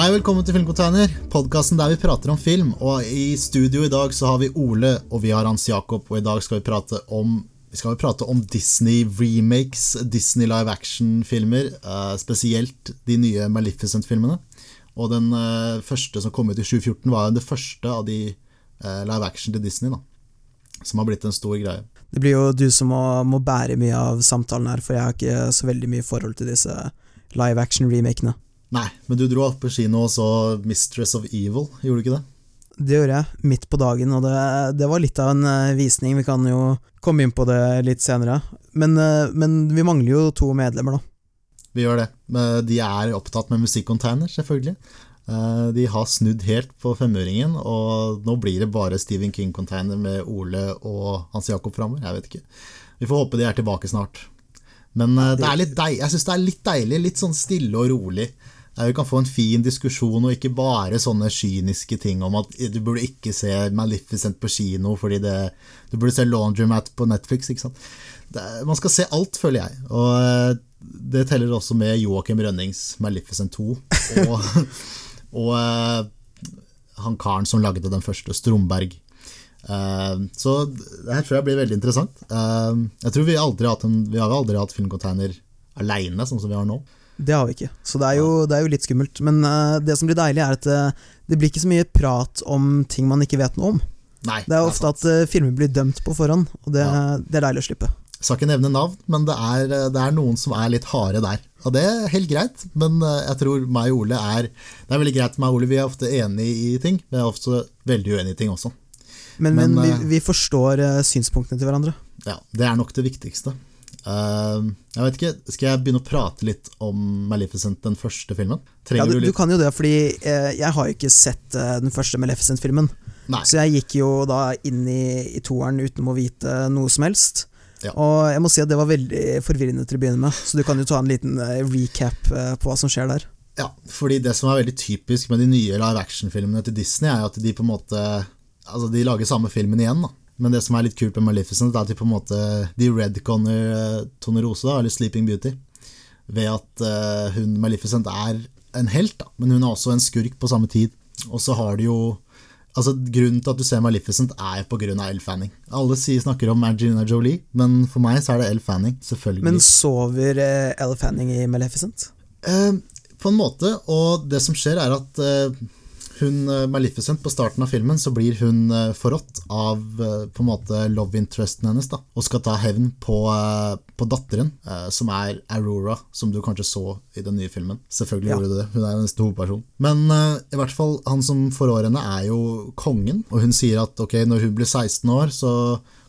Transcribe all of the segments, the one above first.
Hei, velkommen til Filmcontainer, podkasten der vi prater om film. Og I studio i dag så har vi Ole, og vi har Hans Jakob. Og i dag skal vi prate om, vi skal prate om Disney remakes, Disney live action-filmer. Uh, spesielt de nye Maleficent-filmene. Og den uh, første som kom ut i 2014, var det første av de uh, live action til Disney. da Som har blitt en stor greie. Det blir jo du som må, må bære mye av samtalen her, for jeg har ikke så veldig mye forhold til disse live action-remakene. Nei, men du dro opp på kino og så Mistress of Evil, gjorde du ikke det? Det gjorde jeg, midt på dagen, og det, det var litt av en uh, visning. Vi kan jo komme inn på det litt senere. Men, uh, men, vi mangler jo to medlemmer, da. Vi gjør det. De er opptatt med musikkonteiner, selvfølgelig. Uh, de har snudd helt på femøringen, og nå blir det bare Stephen King-container med Ole og Hans Jakob framover. Jeg vet ikke. Vi får håpe de er tilbake snart. Men det er litt deil, jeg syns det er litt deilig, litt sånn stille og rolig vi kan få en fin diskusjon, og ikke bare sånne kyniske ting om at du burde ikke se Maleficent på kino fordi det, du burde se Laundromat på Netflix. ikke sant? Det, man skal se alt, føler jeg. Og eh, det teller også med Joakim Rønnings Maleficent 2. Og, og uh, han karen som lagde den første, Stromberg. Uh, så det her tror jeg blir veldig interessant. Jeg tror Vi aldri har hatt, en, vi har aldri hatt filmcontainer aleine, sånn som vi har nå. Det har vi ikke, så det er jo, det er jo litt skummelt. Men uh, det som blir deilig, er at uh, det blir ikke så mye prat om ting man ikke vet noe om. Nei, det er ofte det er at uh, filmer blir dømt på forhånd, og det, ja. det er deilig å slippe. Jeg skal ikke nevne navn, men det er, det er, noen som er litt harde der. Og det er helt greit, men jeg tror meg og Ole er Det er veldig greit meg og Ole, vi er ofte enige i ting. Vi er ofte veldig uenige i ting også. Men, men, men vi, vi, forstår synspunktene til hverandre. Ja, det er nok det viktigste. Uh, jeg vet ikke, Skal jeg begynne å prate litt om Maleficent, den første filmen? ja, du, du, kan jo det, fordi uh, jeg har jo ikke sett uh, den første Maleficent-filmen. Så jeg gikk jo da inn i, i toeren uten å vite noe som helst. Ja. Og jeg må si at det var veldig forvirrende til å begynne med, så du kan jo ta en liten eh, recap på hva som skjer der. Ja, fordi det som er veldig typisk med de nye live action-filmene til Disney, er jo at de på en måte Altså, de lager samme filmen igjen, da. Men det som er litt kult med Maleficent, er at de på en måte De redconner uh, Tone Rose, da, eller Sleeping Beauty, ved at uh, hun Maleficent er en helt, da, men hun er også en skurk på samme tid. Og så har de jo Altså, Grunnen til at du ser Maleficent, er av Elle Fanning. Alle sier, snakker om Angelina Jolie, men for meg så er det Elle Fanning. selvfølgelig. Men sover uh, Elle Fanning i Maleficent? Uh, på en måte, og det som skjer, er at uh, hun, eh, Maleficent, på starten av filmen så blir hun eh, forrådt av eh, på en måte love interesten hennes. da, Og skal ta hevn på, på datteren, som er Aurora, som du kanskje så i den nye filmen. Selvfølgelig ja. gjorde du det, hun er jo neste hovedperson. Men i hvert fall, han som forrår henne, er jo kongen, og hun sier at ok, når hun blir 16 år, så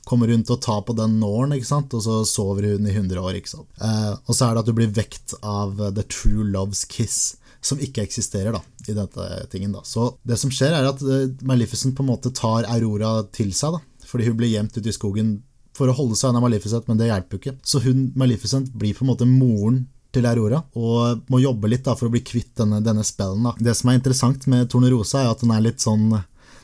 kommer hun til å ta på den nålen, ikke sant? og så sover hun i 100 år. ikke sant? Eh, og så er det at du blir vekt av The True Loves Kiss som ikke eksisterer da, i dette tingen. da. Så det som skjer, er at uh, Maleficent på en måte tar Aurora til seg, da, fordi hun blir gjemt ute i skogen for å holde seg unna Maleficent, men det hjelper jo ikke. Så hun, Maleficent blir på en måte moren til Aurora, og må jobbe litt da for å bli kvitt denne, denne spellen. da. Det som er interessant med Tornerosa, er at den er litt sånn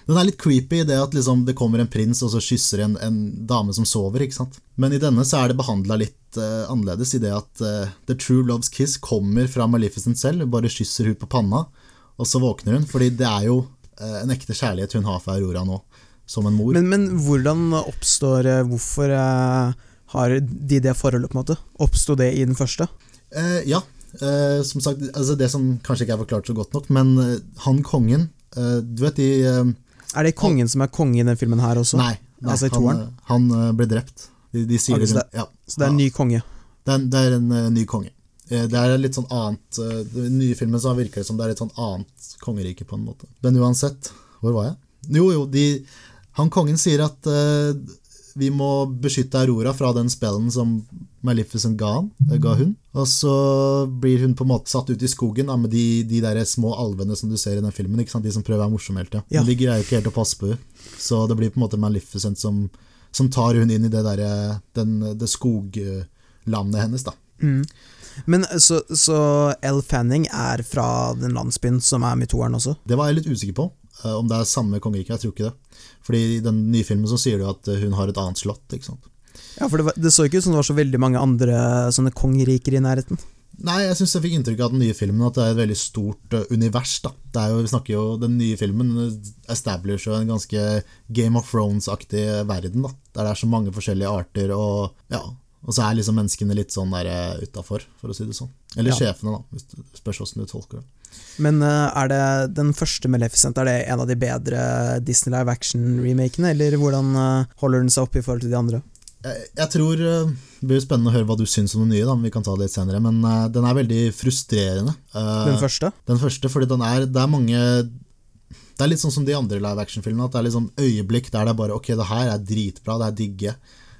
den er litt creepy i det at liksom det kommer en prins og så kysser en, en dame som sover. ikke sant? Men i denne så er det behandla litt uh, annerledes, i det at uh, The True Loves Kiss kommer fra Maleficent selv. Bare kysser hun på panna, og så våkner hun. fordi det er jo uh, en ekte kjærlighet hun har for Aurora nå, som en mor. Men, men hvordan oppstår Hvorfor har de det forholdet, på en måte? Oppsto det i den første? ja. som sagt, altså det som kanskje ikke er forklart så godt nok, men han kongen Du vet de er det kongen som er konge i den filmen her også? Nei, nei altså han, han, eh, ble drept. De, de sier altså, så, det, ja. så det er en ny konge? Det er, det er en uh, ny konge. Eh, det er litt sånn annet I Den nye filmen så virker det som det er litt sånn annet kongerike, på en måte. Men uansett, hvor var jeg? Jo, jo, de, han kongen sier at uh, vi må beskytte Aurora fra den spellen som Maleficent ga, han, eh, ga hun. Og så blir hun på en måte satt ut i skogen da, med de, de, der små alvene som du ser i den filmen. De som prøver å være morsomme hele tida. Ja. Men de greier ikke helt å passe på henne. Så det blir på en måte Maleficent som, som tar hun inn i det, der, den, det skoglandet hennes. da. Mm. Men Så, så Elle Fanning er fra den landsbyen som er med toeren også? Det var jeg litt usikker på. Eh, om det er samme kongerike. Jeg tror ikke det. Fordi i den nye filmen så sier du at hun har et annet slott. ikke sant? Ja, for det, var, det så ikke ut som det var så veldig mange andre sånne kongeriker i nærheten. Nei, jeg syns jeg fikk inntrykk av den nye filmen at det er et veldig stort uh, univers. da. Det er jo, vi snakker jo, Den nye filmen establisher en ganske Game of Thrones-aktig verden. da. Der det er så mange forskjellige arter, og ja, og så er liksom menneskene litt sånn der utafor, for å si det sånn. Eller ja. sjefene, da. Hvis det spørs åssen du tolker det. Men uh, er det den første Maleficent er det en av de bedre Disney live action-remakene, eller hvordan uh, holder den seg oppe i forhold til de andre? Jeg, tror uh, Det blir spennende å høre hva du syns om den nye, da, vi kan ta det litt senere, men den er veldig frustrerende. den første? Den første, fordi den er Det er mange det er litt sånn som de andre live action-filmene. At det er litt sånn øyeblikk der det er bare Ok, det her er dritbra, det er digge.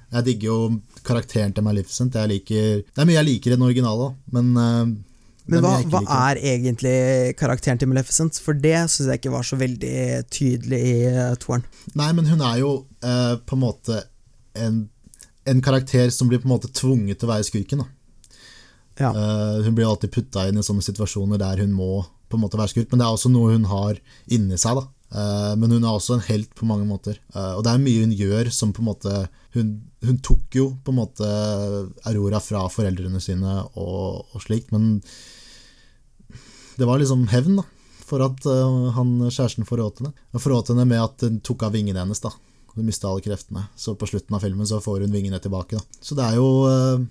Jeg digger jo karakteren til Maleficent. Jeg liker, det er mye jeg liker i den originale, men men hva, hva, er egentlig karakteren til Maleficent? For det syns jeg ikke var så veldig tydelig i uh, toeren. Nei, men hun er jo uh, på en måte en, en, karakter som blir på en måte tvunget til å være skurken. Ja. Uh, hun blir alltid putta inn i sånne situasjoner der hun må på en måte være skurk, men det er også noe hun har inni seg. da. Uh, men hun er også en helt på mange måter. Uh, og det er mye hun gjør som på en måte Hun, hun tok jo på en måte Aurora fra foreldrene sine og, og slikt, men det var liksom hevn, da. For at uh, han, kjæresten forrådte henne. Og forrådte henne med at hun tok av vingene hennes. da Hun mista alle kreftene. Så på slutten av filmen så får hun vingene tilbake. da Så det er jo uh,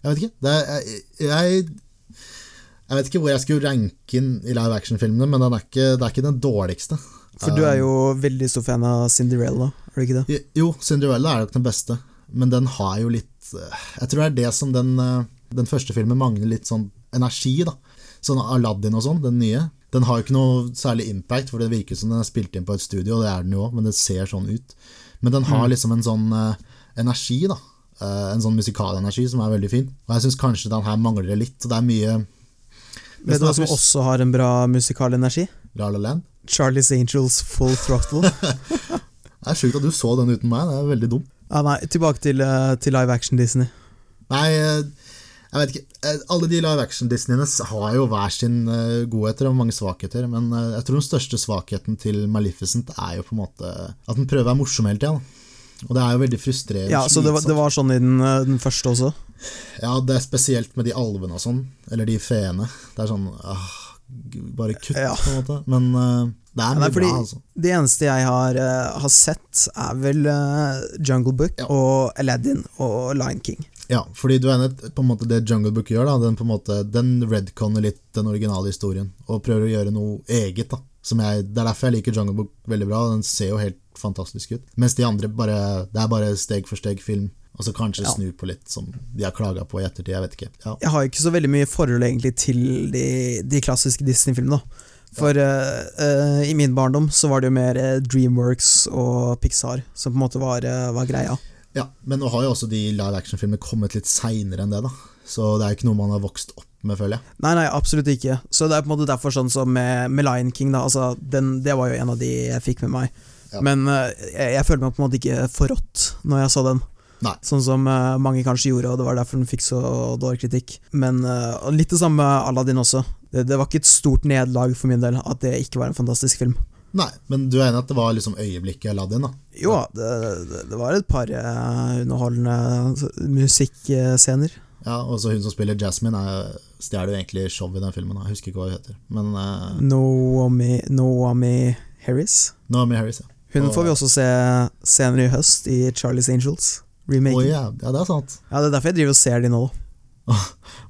Jeg vet ikke. Er, jeg, jeg, jeg, vet ikke hvor jeg skulle ranke den i live action-filmene, men er ikke, det er ikke den dårligste. For du er jo veldig stor fan av Cinderella, er du ikke det? Jo, Cinderella er nok den beste, men den har jo litt eh, Jeg tror det er det som den, den første filmen mangler litt sånn energi, da. Sånn Aladdin og sånn, den nye, den har jo ikke noe særlig impact, for det virker som den er spilt inn på et studio, og det er den jo òg, men det ser sånn ut. Men den har mm. liksom en sånn uh, energi, da. Uh, en sånn musikalenergi som er veldig fin. Og jeg syns kanskje den her mangler litt. Og det er mye Vet du hva som også har en bra musikalenergi? La La Land? Charlies Angels Full Throttle. det er sjukt at du så den uten meg, det er veldig dumt. Ah, nei, tilbake til, uh, til live action Disney. Nei, jeg vet ikke, eh, Alle de live action-Disneyene har jo hver sin uh, godheter og mange svakheter, men uh, jeg tror den største svakheten til Maleficent er jo på en måte at den prøver å være morsom hele tida. Og det er jo veldig frustrerende. Ja, Så det var, det var sånn i den, den, første også? Ja, det er spesielt med de alvene og sånn. Eller de feene. Det er sånn ah, Bare kutt, ja. på en måte. Men uh, det er mye bra, altså. Det eneste jeg har, har sett, er vel Jungle Book ja. og Aladdin og Lion King. Ja, fordi du er nett, på en måte det Jungle Book gjør, da, den, på en måte, den redconner litt den originale historien, og prøver å gjøre noe eget. da. Jeg, det er derfor jeg liker Jungle Book veldig bra, den ser jo helt fantastisk ut. Mens de andre bare Det er bare steg for steg-film. Og så kanskje ja. snu på litt, som de har klaga på i ettertid. Jeg vet ikke. Ja. Jeg har ikke så veldig mye forhold egentlig til de, de klassiske Disney-filmene. For uh, uh, i min barndom så var det jo mer uh, Dreamworks og Pixar som på en måte var, var greia. Ja, men nå har jo også de live action-filmene kommet litt seinere enn det, da. Så det er ikke noe man har vokst opp med, føler jeg. Nei, nei, absolutt ikke. Så det er på en måte derfor sånn som med, med Lion King, da. Altså, den, det var jo en av de jeg fikk med meg. Ja. Men uh, jeg, jeg, føler meg på en måte ikke forrådt når jeg så den. Nei. Sånn som uh, mange kanskje gjorde, og det var derfor den fikk så dårlig kritikk. Men uh, litt det samme med Aladdin også. Det, det var ikke et stort nederlag for min del at det ikke var en fantastisk film. Nei, men du er enig at det var liksom øyeblikket Aladdin? da? Jo, det, det var et par uh, underholdende musikkscener. Ja, og så hun som spiller Jasmine, stjeler jo egentlig show i den filmen. Jeg husker ikke hva hun heter. Men uh, Noami, Noami Harris. Noami Harris, ja. Hun og, får vi også se senere i høst i Charlie's Angels. Remake. Oh, ja. Ja, det er sant. Ja, Det er derfor jeg driver og ser de nå.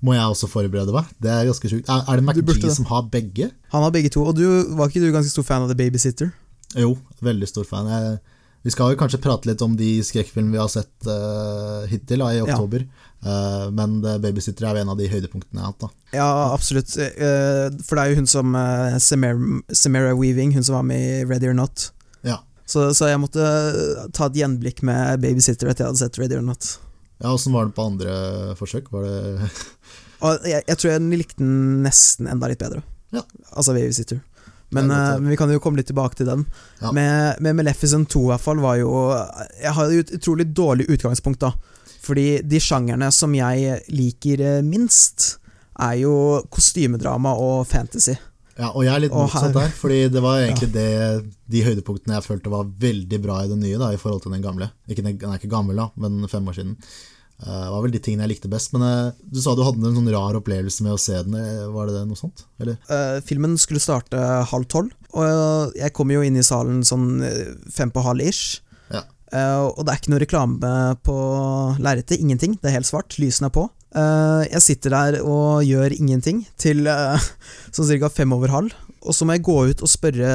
Må jeg også forberede meg? Det er ganske sjukt. Er, er, det McGee som har begge? Han har begge to. Og du, var ikke du ganske stor fan av The Babysitter? Jo, veldig stor fan. Jeg, vi skal jo kanskje prate litt om de skrekkfilmene vi har sett uh, hittil da, i oktober. Ja. Uh, men The Babysitter er jo en av de høydepunktene jeg har hatt. da Ja, absolutt. Uh, for det er jo hun som Samara Weaving, hun som var med i Ready or Not. Ja. Så, så jeg måtte ta et gjenblikk med Babysitter etter jeg hadde sett Ready or Not. Ja, Åssen var det på andre forsøk? Var det jeg, jeg, tror jeg likte den nesten enda litt bedre. Ja. Altså Babysitter. Men, uh, men vi kan jo komme litt tilbake til den. Ja. Med, med Maleficent 2 i hvert fall var jo Jeg har et utrolig dårlig utgangspunkt, da. Fordi de sjangerne som jeg liker eh, minst, er jo kostymedrama og fantasy. Ja, og jeg er litt motsatt der, fordi det var egentlig det, de høydepunktene jeg følte var veldig bra i den nye, da, i forhold til den gamle. Ikke, den er ikke gammel, da, men fem år siden. Det var vel de tingene jeg likte best. Men du sa du hadde en sånn rar opplevelse med å se den. Var det det noe sånt? Uh, filmen skulle starte halv tolv, og jeg kom jo inn i salen sånn fem på halv ish. Ja. Uh, og det er ikke noe reklame på lerretet. Ingenting. Det er helt svart. Lysene er på. Uh, jeg sitter der og gjør ingenting til sånn ca. fem over halv, og så må jeg gå ut og spørre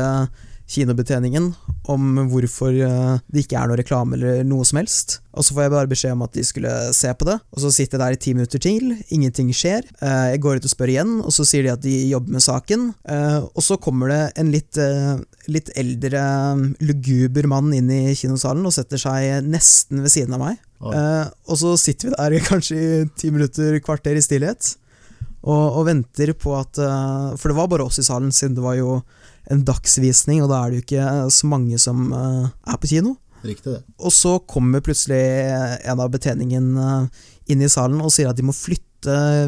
kinobetjeningen om hvorfor eh, det ikke er noe reklame eller noe som helst. Og så får jeg bare beskjed om at de skulle se på det, og så sitter jeg der i ti minutter til, ingenting skjer. Eh, jeg går ut og spør igjen, og så sier de at de jobber med saken. Eh, og så kommer det en litt, litt eldre, luguber mann inn i kinosalen og setter seg nesten ved siden av meg. Og så sitter vi der kanskje i ti minutter, kvarter i stillhet. Og, og, venter på at For det var bare oss i salen, siden det var jo en dagsvisning, og da er det jo ikke så mange som uh, er på kino. Riktig det. Og så kommer plutselig en av betjeningen uh, inn i salen og sier at de må flytte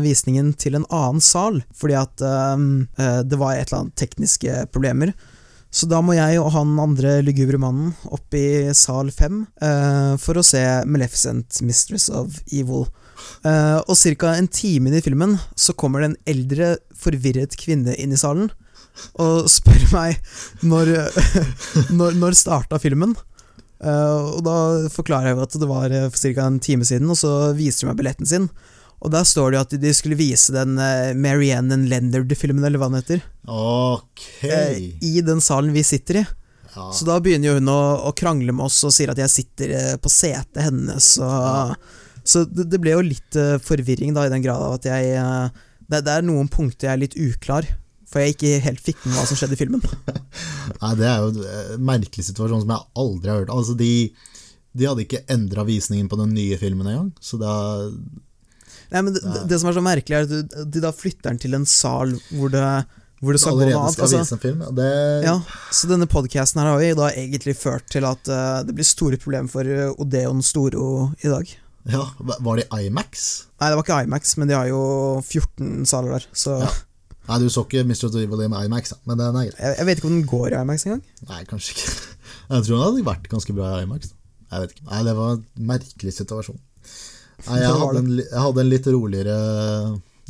visningen til en annen sal, fordi at uh, det var et eller annet tekniske problemer. Så da må jeg og han andre lugubre mannen opp i sal fem for å se Maleficent, Mistress of Evil. og ca. en time inn i filmen så kommer det en eldre, forvirret kvinne inn i salen og spør meg når, når, når starta filmen. Uh, og da forklarer jeg jo at det var eh, for ca. en time siden, og så viser de meg billetten sin. Og der står det jo at de skulle vise den uh, Marianne Lendard-filmen, eller hva den heter. Okay. I den salen vi sitter i. Ja. Så da begynner jo hun å, å, krangle med oss og sier at jeg sitter på setet hennes. Og, ja. Så det, det, ble jo litt forvirring, da, i den grad av at jeg det, det, er noen punkter jeg er litt uklar for jeg ikke helt fikk med hva som skjedde i filmen. Nei, Det er jo en merkelig situasjon som jeg aldri har hørt. Altså, De, de hadde ikke endra visningen på den nye filmen engang, så da Nei, men det, det, det, som er så merkelig, er at de da flytter den til en sal hvor det hvor det skal gå noe annet. Altså, film, det... ja, så denne podkasten har jo da egentlig ført til at uh, det blir store problemer for uh, Odeon Storo i dag. Ja, Var det IMAX? Nei, det var ikke IMAX, men de har jo 14 saler der, så ja. Nei, du så ikke Mr. Evil i IMAX, men den er grei. Jeg, vet ikke om den går i IMAX engang. Nei, kanskje ikke. Jeg tror den hadde vært ganske bra i IMAX. Jeg vet ikke. Nei, det var en merkelig situasjon. Nei, jeg, hadde en, jeg hadde en litt roligere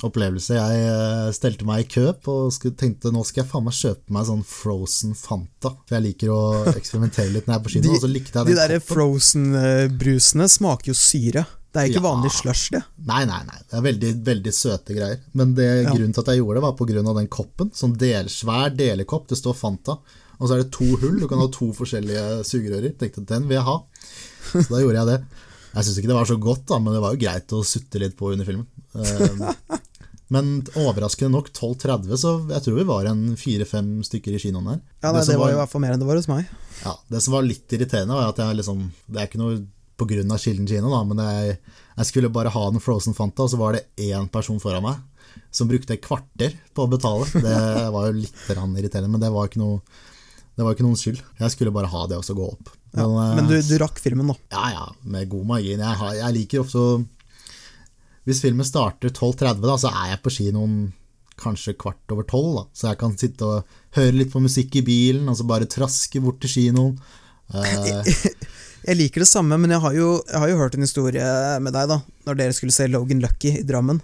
opplevelse. Jeg eh, stelte meg i kø og tenkte nå skal jeg faen meg kjøpe meg sånn frozen Fanta. For jeg liker å eksperimentere litt når jeg er på kino. De, de der frozen-brusene smaker jo syre. Det er ikke ja. vanlig slush, det. Nei, nei, nei. Det er veldig, veldig søte greier. Men det, ja. grunnen til at jeg gjorde det, var pga. den koppen. Sånn del, svær delekopp. Det står Fanta. Og så er det to hull. Du kan ha to forskjellige sugerører. Tenkte den vil jeg ha. Så da gjorde jeg det. Jeg syns ikke det var så godt, da, men det var jo greit å sutte litt på under filmen. Men overraskende nok 12.30, så jeg tror vi var en fire-fem stykker i kinoen her. Ja, nei, det, det var jo i hvert fall mer enn det var hos meg. Ja, Det som var litt irriterende, var at jeg liksom Det er ikke noe pga. Kilden kino, da, men jeg, jeg, skulle bare ha en Frozen Fanta, og så var det én person foran meg som brukte et kvarter på å betale. Det var jo litt irriterende, men det var ikke noe det var ikke noens skyld. Jeg skulle bare ha det og så gå opp. Ja, men, men du, du, rakk filmen, da? Ja, ja, med god margin. Jeg, jeg liker også Hvis filmen starter 12.30, da, så er jeg på kinoen kanskje kvart over tolv. Så jeg kan sitte og høre litt på musikk i bilen, og så bare traske bort til kinoen. Uh, Jeg liker det samme, men jeg har, jo, jeg har jo hørt en historie med deg, da Når dere skulle se Logan Lucky i Drammen.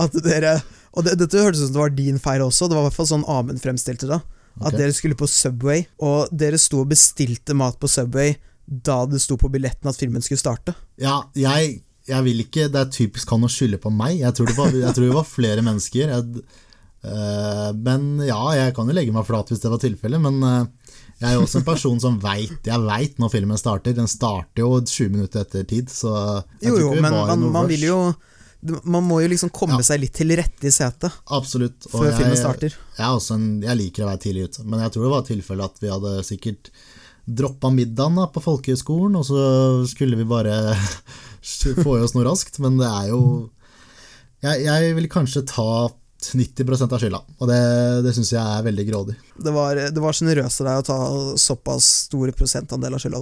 At dere Og det, dette hørtes ut som det var din feil også, det var i hvert fall sånn Amund fremstilte det. At dere skulle på Subway, og dere sto og bestilte mat på Subway da det sto på billetten at filmen skulle starte. Ja, jeg, jeg vil ikke Det er typisk han å skylde på meg. Jeg tror det var, tror det var flere mennesker. Jeg, øh, men ja, jeg kan jo legge meg flat hvis det var tilfellet, men øh, jeg er jo også en person som veit Jeg veit når filmen starter. Den starter jo 20 minutter etter tid, så Jo, jo, men man, man vil jo man må jo liksom komme ja. seg litt til rette i setet Absolutt. Og før jeg, filmen starter. Jeg, en, jeg, liker å være tidlig ute, men jeg tror det var tilfellet at vi hadde sikkert droppa middagen da, på folkehøyskolen, og så skulle vi bare få i oss noe raskt. Men det er jo Jeg, jeg vil kanskje ta 90% av skylda, og det, det syns jeg er veldig grådig. Det var, det var sjenerøst av deg å ta såpass store prosentandel av skylda.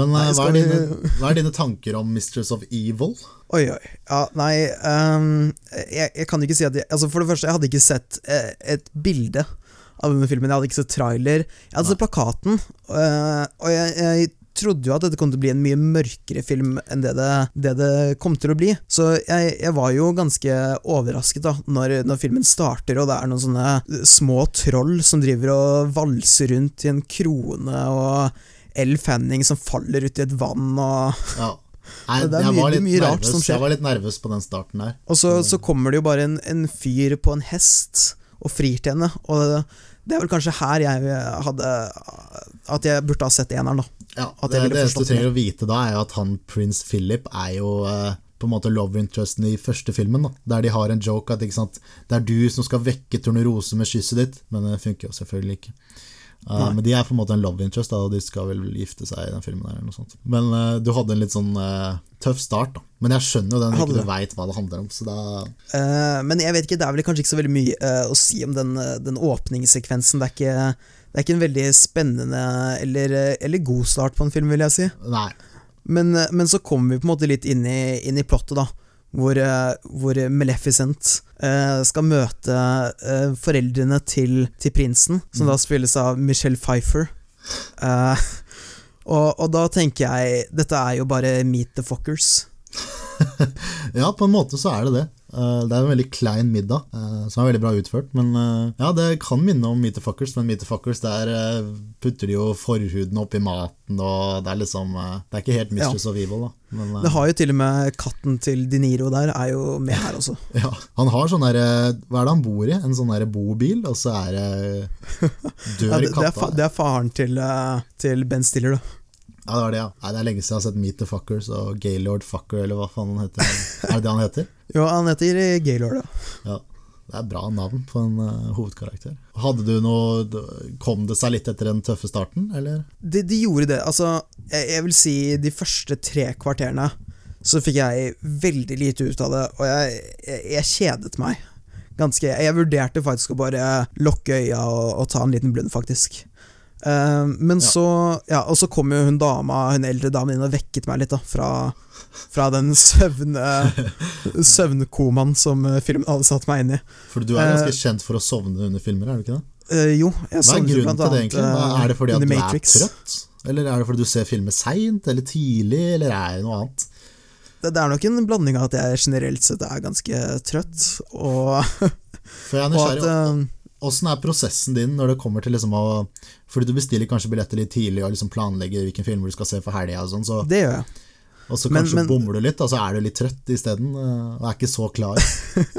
Men nei, hva, er dine, hva, er dine, tanker om Mistress of Evil? Oi, oi. Ja, nei um, jeg, jeg, kan ikke si at jeg, altså For det første, jeg hadde ikke sett eh, et bilde av denne filmen. Jeg hadde ikke sett trailer. Jeg hadde sett plakaten, uh, og jeg, jeg trodde jo at dette kom til å bli en mye mørkere film enn det det, det, det kom til å bli. Så jeg, jeg, var jo ganske overrasket da når, når, filmen starter, og det er noen sånne små troll som driver og valser rundt i en krone, og Elle Fanning som faller uti et vann, og ja. Nei, det er mye, mye rart nervøs, som skjer. Jeg var litt nervøs på den starten der. Og så, så kommer det jo bare en, en, fyr på en hest og frir til henne, og det er vel kanskje her jeg hadde At jeg burde ha sett eneren, da. Ja, det, det eneste du trenger å vite da, er at han prins Philip er jo uh, på en måte love interesten i første filmen, da, der de har en joke at det er du som skal vekke Tornerose med kysset ditt, men det funker jo selvfølgelig ikke. Uh, men de er på en måte en love interest, da, og de skal vel gifte seg i den filmen. Der, eller noe sånt. Men uh, du hadde en litt sånn uh, tøff start, da. Men jeg skjønner jo den når du veit hva det handler om. Da... men jeg vet ikke, det er vel kanskje ikke så veldig mye å si om den, den åpningssekvensen. Det er, ikke, det er ikke en veldig spennende eller, eller, god start på en film, vil jeg si. Nei. Men, men så kommer vi på en måte litt inn i, inn i plottet, da hvor, hvor Maleficent eh, skal møte eh, foreldrene til, til, prinsen, som mm. da spilles av Michelle Pfeiffer. Eh, og, og, da tenker jeg Dette er jo bare meet the fuckers. ja, på en måte så er det det. Eh, det er en veldig klein middag, eh, som er veldig bra utført. Men eh, ja, det kan minne om Meet the Fuckers, men Meet the Fuckers der putter de jo forhuden oppi maten, og det er liksom Det er ikke helt Mistress ja. of Evil, da. Men, det har jo til og med katten til De Niro der, er jo med her også. ja, Han har sånn derre Hva er det han bor i? En sånn derre bobil, og så er det Dør ja, det, katta. Det er, det er faren til, til Ben Stiller, da. Ja, det var det, ja. Nei, det er lenge siden jeg har sett Meet the Fuckers og Gaylord Fucker, eller hva faen han heter. er det det han heter? jo, han heter Gaylord, ja. ja. Det er bra navn på en uh, hovedkarakter. Hadde du noe Kom det seg litt etter den tøffe starten, eller? Det, de gjorde det. Altså, jeg, jeg, vil si de første tre kvarterene så fikk jeg veldig lite ut av det, og jeg, jeg, jeg kjedet meg. Ganske, jeg vurderte faktisk å bare lukke øya og, og ta en liten blund, faktisk. Uh, men ja. så Ja, og så kom jo hun dama, hun eldre damen inn og vekket meg litt, da, fra, fra den søvne søvnkomaen som eh, filmen hadde satt meg inn i. For du er ganske uh, kjent for å sovne under filmer, er du ikke det? Uh, jo, jeg Hva er grunnen til det, egentlig? er det fordi at du Matrix. er trøtt? Eller er det fordi du ser filmer seint eller tidlig, eller er det noe annet? Det, det er nok en blanding av at jeg generelt sett er ganske trøtt, og, For jeg er nysgjerrig. Åssen er prosessen din når det kommer til liksom å Fordi du bestiller kanskje billetter litt tidlig og liksom planlegger hvilken film du skal se for helga og sånn, så Det gjør jeg. Og så kanskje men, men, bommer du litt, og så er du litt trøtt isteden, eh, og er ikke så klar.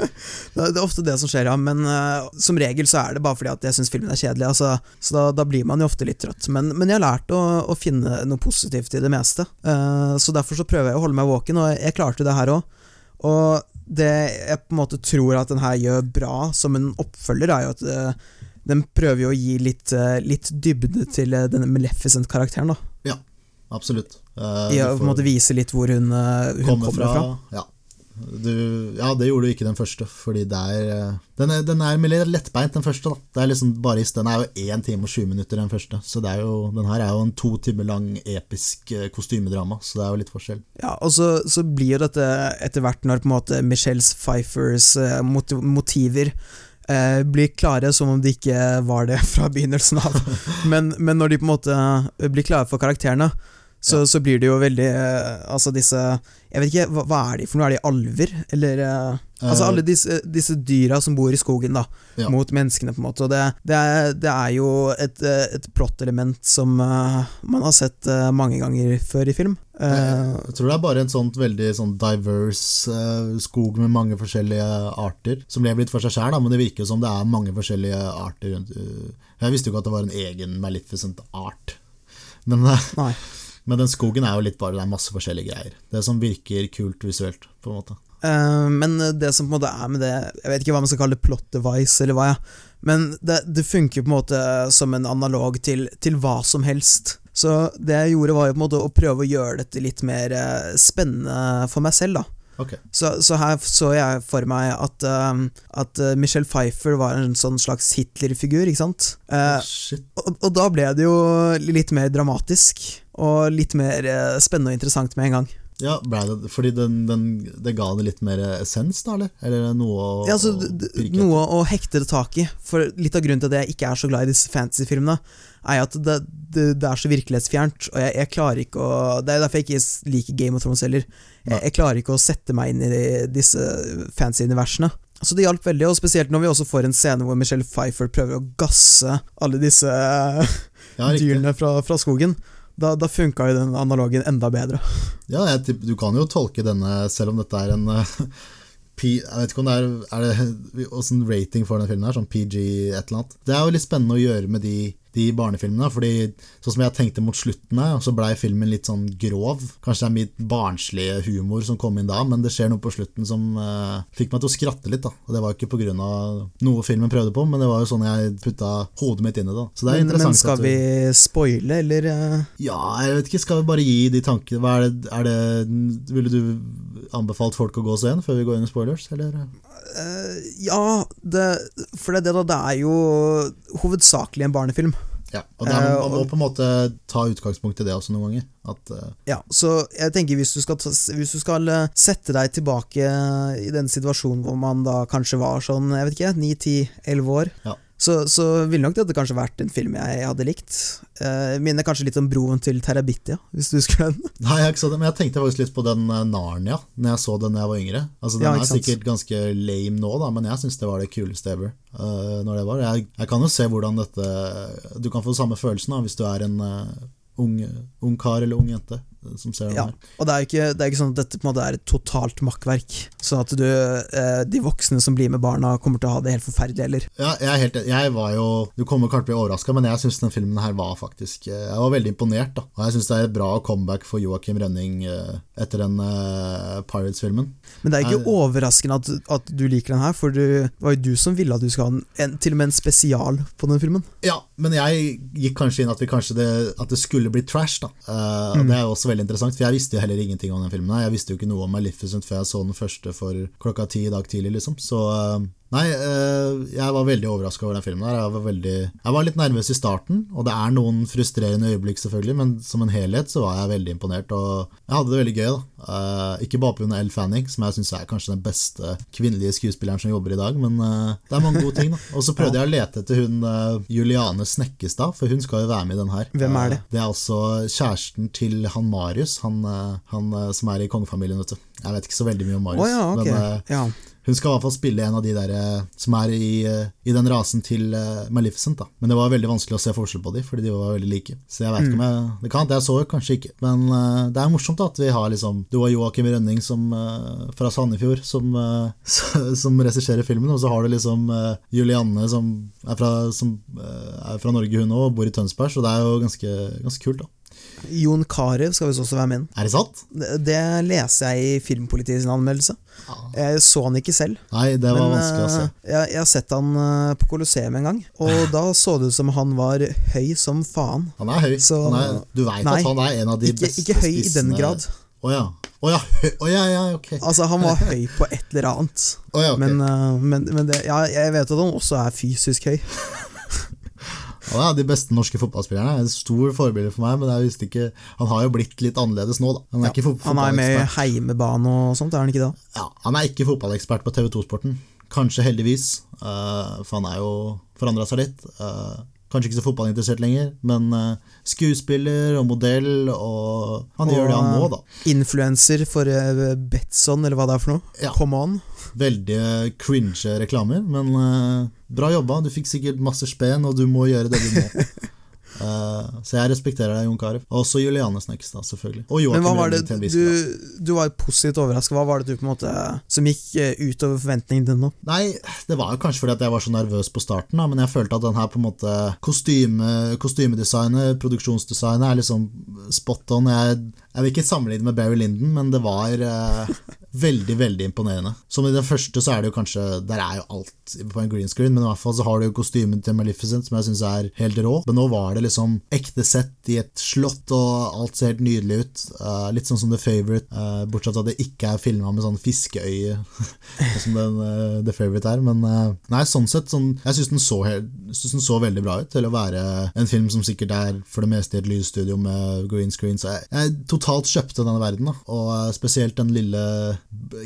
det er ofte det som skjer, ja, men uh, som regel så er det bare fordi at jeg syns filmen er kjedelig. Altså, så da, da, blir man jo ofte litt trøtt. Men, men jeg har lært å, å, finne noe positivt i det meste. Uh, så derfor så prøver jeg å holde meg våken, og jeg klarte det her òg. Og det jeg på en måte tror at den her gjør bra som en oppfølger, er jo at uh, den prøver jo å gi litt, uh, litt dybde til uh, denne Maleficent-karakteren. da Ja, absolutt. I å på en måte vise litt hvor hun, hun kommer, fra. fra. Ja. Du, ja, det gjorde du ikke den første, fordi det er eh, Den er, den er mer lettbeint, den første. da Det er liksom bare Den er jo 1 time og 20 minutter, den første. Så det er jo, den her er jo en to timer lang episk eh, kostymedrama, så det er jo litt forskjell. Ja, og så, så blir jo dette etter hvert, når på en måte Michelles Pfeiffers eh, motiver eh, blir klare som om de ikke var det fra begynnelsen av. men, men når de på en måte blir klare for karakterene, så, så, blir det jo veldig uh, Altså disse Jeg vet ikke, hva, hva, er de for noe? Er de alver? Eller uh, Altså alle disse, disse, dyra som bor i skogen, da, ja. mot menneskene, på en måte. Og det, det, er, det er, jo et, et plottelement som uh, man har sett mange ganger før i film. jeg tror det er bare en sånt veldig sånn diverse skog med mange forskjellige arter, som lever litt for seg sjæl, men det virker som det er mange forskjellige arter rundt Jeg visste jo ikke at det var en egen Maleficent art. Men Nei. Men den skogen er jo litt bare det er masse forskjellige greier. Det som virker kult visuelt, på en måte. Uh, men det som på en måte er med det Jeg vet ikke hva man skal kalle det, plot device, eller hva, ja. Men det, det funker på en måte som en analog til, til, hva som helst. Så det jeg gjorde, var jo på en måte å prøve å gjøre dette litt mer uh, spennende for meg selv, da. Okay. Så, så, her så jeg for meg at, uh, at Michelle Pfeiffer var en sånn slags Hitler-figur, ikke sant? Uh, og, og, da ble det jo litt mer dramatisk og litt mer uh, spennende og interessant med en gang. Ja, det, fordi den, den, det ga det litt mer essens, da, eller? Eller noe å, ja, altså, Noe å hekte det tak i. For litt av grunnen til at jeg ikke er så glad i disse fantasyfilmene, er at det, det, det, er så virkelighetsfjernt, og jeg, jeg, klarer ikke å Det er derfor jeg ikke liker Game of Thrones heller. Jeg, jeg klarer ikke å sette meg inn i disse fancy universene. Så det hjalp veldig, og spesielt når vi også får en scene hvor Michelle Pfeiffer prøver å gasse alle disse ja, dyrene fra, fra skogen. Da, da funka jo den analogen enda bedre. Ja, jeg, du kan jo tolke denne, selv om dette er en uh, Jeg vet ikke om det er, er det, rating for denne filmen er, sånn PG et eller annet. Det er jo litt spennende å gjøre med de de barnefilmene. fordi sånn som jeg tenkte mot slutten her, så blei filmen litt sånn grov. Kanskje det er mitt barnslige humor som kom inn da, men det skjer noe på slutten som uh, fikk meg til å skratte litt. da. Og Det var ikke pga. noe filmen prøvde på, men det var jo sånn jeg putta hodet mitt inn i det. Så det er men, men skal vi spoile, eller? Uh... Ja, jeg vet ikke. Skal vi bare gi de tankene Hva er det, er det Ville du anbefalt folk å gå og se den før vi går inn i spoilers, eller? Uh, ja, det, for det, det, det er jo hovedsakelig en barnefilm. Ja, og er, Man må på en måte ta utgangspunkt i det også noen ganger. At, uh, ja, så jeg tenker hvis du, skal, hvis du skal eh, sette deg tilbake i den situasjonen hvor man da kanskje var sånn, jeg vet ikke, 9-10-11 år, ja så, så ville nok dette kanskje vært en film jeg hadde likt. Eh, minner kanskje litt om broen til Terabithia, hvis du husker den. Nei, jeg, ikke så det, men jeg tenkte faktisk litt på den uh, Narnia når jeg så den da jeg var yngre. Altså, Den ja, er sikkert ganske lame nå, da, men jeg syns det var det kuleste ever. Uh, når det var. Jeg, jeg, kan jo se hvordan dette Du kan få samme følelsen da, hvis du er en ung, ung kar eller ung jente som ser den ja, her. Og det er, ikke, det er ikke sånn at dette på en måte er et totalt makkverk, sånn at du, eh, de voksne som blir med barna, kommer til å ha det helt forferdelig, eller? Ja, jeg er helt Jeg var jo Du kommer kanskje til å bli overraska, men jeg syns den filmen her var faktisk eh, Jeg var veldig imponert, da. Og jeg syns det er et bra comeback for Joakim Rønning eh, etter den eh, Pirates-filmen. Men det er ikke jeg, overraskende at, at, du liker den her, for du, det var jo du som ville at du skulle ha en, en, til og med en spesial på den filmen. Ja, men jeg gikk kanskje inn at, det, at det skulle bli trash, da. Eh, mm. Det er jo også veldig interessant, for jeg visste jo heller ingenting om den filmen. Jeg visste jo ikke noe om Maleficent før jeg så den første for klokka ti i dag tidlig, liksom. Så uh, Nei, uh, jeg var veldig overraska over den filmen. her jeg var, veldig, jeg var litt nervøs i starten, og det er noen frustrerende øyeblikk, selvfølgelig, men som en helhet så var jeg veldig imponert, og jeg hadde det veldig gøy. da uh, Ikke bare pga. Elle Fanning, som jeg syns er kanskje den beste kvinnelige skuespilleren som jobber i dag, men uh, det er mange gode ting. da Og så prøvde jeg å lete etter hun Juliane Snekkestad, for hun skal jo være med i den her. Hvem er det? det er altså kjæresten til han Marius, han, han som er i kongefamilien, vet du. Jeg vet ikke så veldig mye om Marius. Oh, ja, okay. men, ja. Hun skal i hvert fall spille en av de der eh, som er i, eh, i den rasen til uh, Maleficent. da. Men det var veldig vanskelig å se forskjell på de, fordi de var veldig like. Så jeg vet ikke om jeg Det kan jeg så kanskje ikke. Men det er morsomt da, at vi har liksom Du har Joakim Rønning som, fra Sandefjord som, som regisserer filmen, og så har du liksom Julianne som er fra, som, er fra Norge, hun òg, og bor i Tønsberg, så det er jo ganske, ganske kult. da. Jon Carew skal visst også være med. Er det sant? Det, det leser jeg i Filmpolitiets anmeldelse. Ja. Jeg så han ikke selv. Nei, det var men, vanskelig å se. Eh, jeg, jeg, har sett han eh, på Colosseum en gang, og da så det ut som han var høy som faen. Han er høy. Så, han er, du veit at han er en av de ikke, beste Ikke høy i den grad. Å oh, ja. Oh, ja. Oh, ja, ja, ok. Altså, han var høy på et eller annet. Oh, ja, okay. Men, uh, men, men det, ja, jeg vet at han også er fysisk høy. Han er de beste norske fotballspillerne. En stor forbilde for meg, men jeg visste ikke Han har jo blitt litt annerledes nå, da. Han er, ja, han er med i heimebane og sånt, er han ikke det? Ja, han er ikke fotballekspert på TV2-sporten. Kanskje heldigvis, uh, for han er jo forandra seg litt. Uh, kanskje ikke så fotballinteressert lenger, men uh, skuespiller og modell, og han og, gjør det han må, da. Influenser for Betson, eller hva det er for noe. Ja. Come on. Veldig cringe reklamer, men Bra jobba, du fikk sikkert masse spen, og du må gjøre det du må. Uh, så jeg respekterer deg, Jon Carew. Også Juliane da, selvfølgelig. Og Men hva var det, du, du var positivt overraska. Hva var det du på en måte som gikk uh, utover forventningene dine nå? Nei, det var jo kanskje fordi at jeg var så nervøs på starten, da, men jeg følte at den her på en måte kostyme, Kostymedesignet, produksjonsdesignet, er liksom spot on. Jeg, jeg vil ikke sammenligne med Barry Linden, men det var uh, veldig, veldig imponerende. Som i den første så er det jo kanskje Der er jo alt på en green screen, men i hvert fall så har du jo kostymen til Maleficent, som jeg syns er helt rå. Men nå var det liksom ekte sett i et slott, og alt ser helt nydelig ut. Uh, litt sånn som The Favourite, uh, bortsett fra at det ikke er filma med sånn fiskeøye, som den, uh, The Favourite er. Men nei, sånn sett, sånn, jeg syns den, synes den så veldig bra ut til å være en film som sikkert er for det meste i et lysstudio med green screen. Så jeg, jeg totalt kjøpte denne verden, da. og spesielt den lille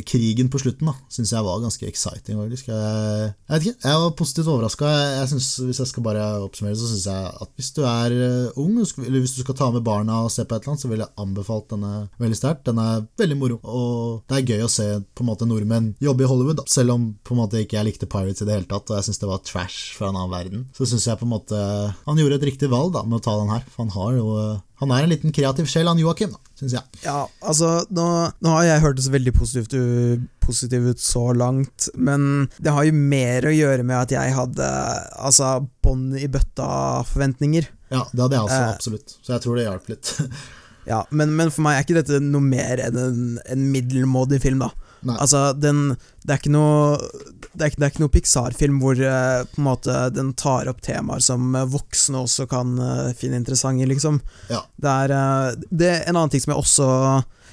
krigen på slutten da, syns jeg var ganske exciting. Jeg, jeg vet ikke, jeg var positivt overraska. Hvis jeg skal bare oppsummere, så syns jeg at hvis du er eh, ung, eller hvis du skal ta med barna og se på et eller annet, så ville jeg anbefalt denne veldig sterkt. Den er veldig moro, og det er gøy å se på en måte nordmenn jobbe i Hollywood, da. selv om på en måte ikke jeg likte Pirates i det hele tatt, og jeg syns det var trash fra en annen verden. Så syns jeg på en måte han gjorde et riktig valg da, med å ta den her, for han har jo han er en liten kreativ sjel, han Joakim, syns jeg. Ja, altså, nå, nå, har jeg hørt det så veldig positivt, positivt, ut så langt, men det har jo mer å gjøre med at jeg hadde altså bånd i bøtta-forventninger. Ja, det hadde jeg også, eh, absolutt. Så jeg tror det hjalp litt. ja, men, men, for meg er ikke dette noe mer enn en, en middelmådig film, da. Altså, den, det er ikke noe Det er det er ikke noe Pixar-film hvor uh, på en måte den tar opp temaer som uh, voksne også kan uh, finne interessante, liksom. Ja. Det, er, det er en annen ting som jeg også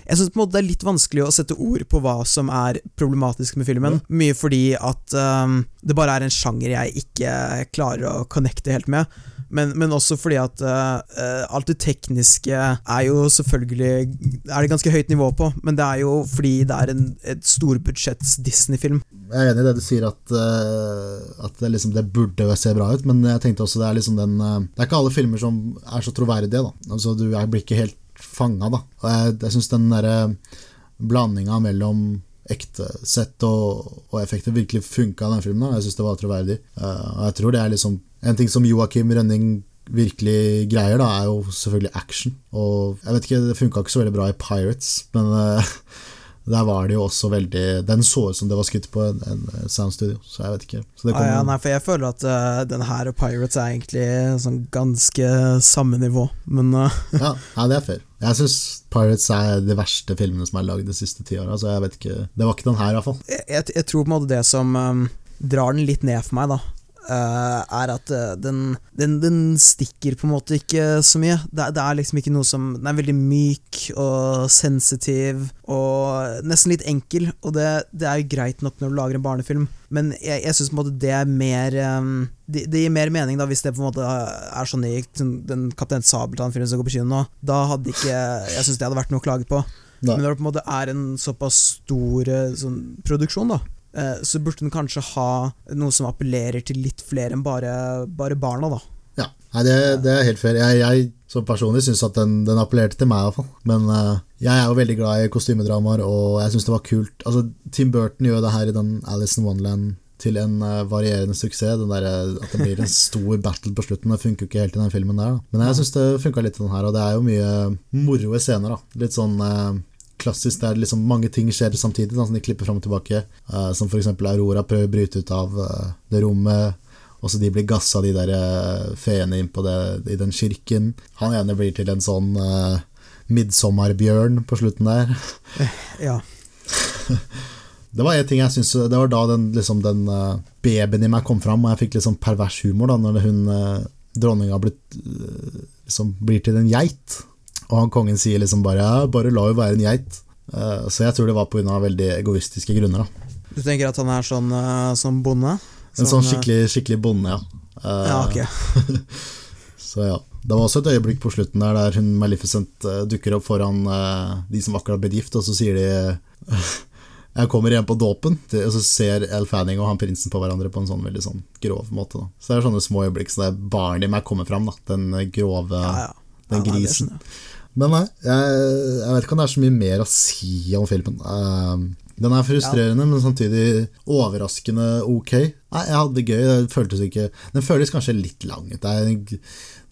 jeg syns det er litt vanskelig å sette ord på hva som er problematisk med filmen. Ja. Mye fordi at um, det bare er en sjanger jeg ikke klarer å connecte helt med. Men, men også fordi at uh, alt det tekniske er jo selvfølgelig Er det ganske høyt nivå på, men det er jo fordi det er en et storbudsjetts Disney-film. Jeg er enig i det du sier, at, uh, at det, liksom, det, burde se bra ut, men jeg tenkte også det er liksom den uh, Det er ikke alle filmer som er så troverdige, da. Altså, du blir ikke helt fanga, da. Og jeg, jeg syns den derre blandinga mellom ekte sett og, og effekter virkelig funka i den filmen. Da. Jeg syns det var troverdig. Uh, og jeg tror det er liksom En ting som Joakim Rønning virkelig greier, da, er jo selvfølgelig action. Og jeg vet ikke, det funka ikke så veldig bra i Pirates, men uh, der var det jo også veldig Den så ut som det var skutt på en, en soundstudio, så jeg vet ikke. ah, ja, nei, for jeg føler at uh, den her og Pirates er egentlig sånn ganske samme nivå, men uh. ja, ja, det er fair. Jeg syns Pirates er de verste filmene som er lagd de siste ti åra. så jeg vet ikke Det var ikke den her, iallfall. Jeg, jeg, jeg tror på en måte det som um, drar den litt ned for meg, da, Uh, er at uh, den, den, den, stikker på en måte ikke så mye. Det, det, er liksom ikke noe som Den er veldig myk og sensitiv og nesten litt enkel, og det, det er jo greit nok når du lager en barnefilm, men jeg, jeg syns det er mer um, det, det, gir mer mening da hvis det på en måte er sånn i sånn, den Kaptein Sabeltann-filmen som går på kino nå. Da hadde ikke Jeg syns det hadde vært noe å klage på. Nei. Men når det på en måte er en såpass stor sånn, produksjon, da så burde den kanskje ha noe som appellerer til litt flere enn bare, bare barna, da. Ja, Nei, det, det, er helt fair. Jeg, jeg som personlig syns at den, den, appellerte til meg, iallfall. Men uh, jeg er jo veldig glad i kostymedramaer, og jeg syns det var kult. Altså, Tim Burton gjør det her i den Alice in Wonderland til en uh, varierende suksess. Den der, at det blir en stor battle på slutten. Det funker jo ikke helt i den filmen der. Da. Men jeg syns det funka litt i den her, og det er jo mye moro scener. da Litt sånn uh, klassisk der liksom mange ting skjer samtidig, da, som de klipper fram og tilbake. Uh, som f.eks. Aurora prøver å bryte ut av uh, det rommet. Og så de blir gassa, de der uh, feene inn på det, i den kirken. Han ene blir til en sånn uh, midsommerbjørn på slutten der. ja. det var en ting jeg synes, Det var da den, liksom, den uh, babyen i meg kom fram, og jeg fikk litt sånn pervers humor da når hun dronninga liksom, blir til en geit. Og han kongen sier liksom bare ja, bare la henne være en geit. Uh, så jeg tror det var pga. veldig egoistiske grunner. da Du tenker at han er sånn uh, som bonde? Sånn, en sånn skikkelig, skikkelig bonde, ja. Uh, ja ok Så ja. Det var også et øyeblikk på slutten der der hun Maleficent dukker opp foran de som akkurat ble gift, og så sier de jeg kommer igjen på dåpen, og så ser Elle Fanning og han prinsen på hverandre på en sånn veldig sånn grov måte. Da. Så det er sånne små øyeblikk så det er barnet i meg kommer fram. Da. Den grove ja, ja. Den ja, grisen. Men nei, jeg, jeg, vet ikke om det er så mye mer å si om filmen. Uh, den er frustrerende, ja. men samtidig overraskende ok. Nei, jeg hadde det gøy. Det føltes ikke Den føles kanskje litt lang ut.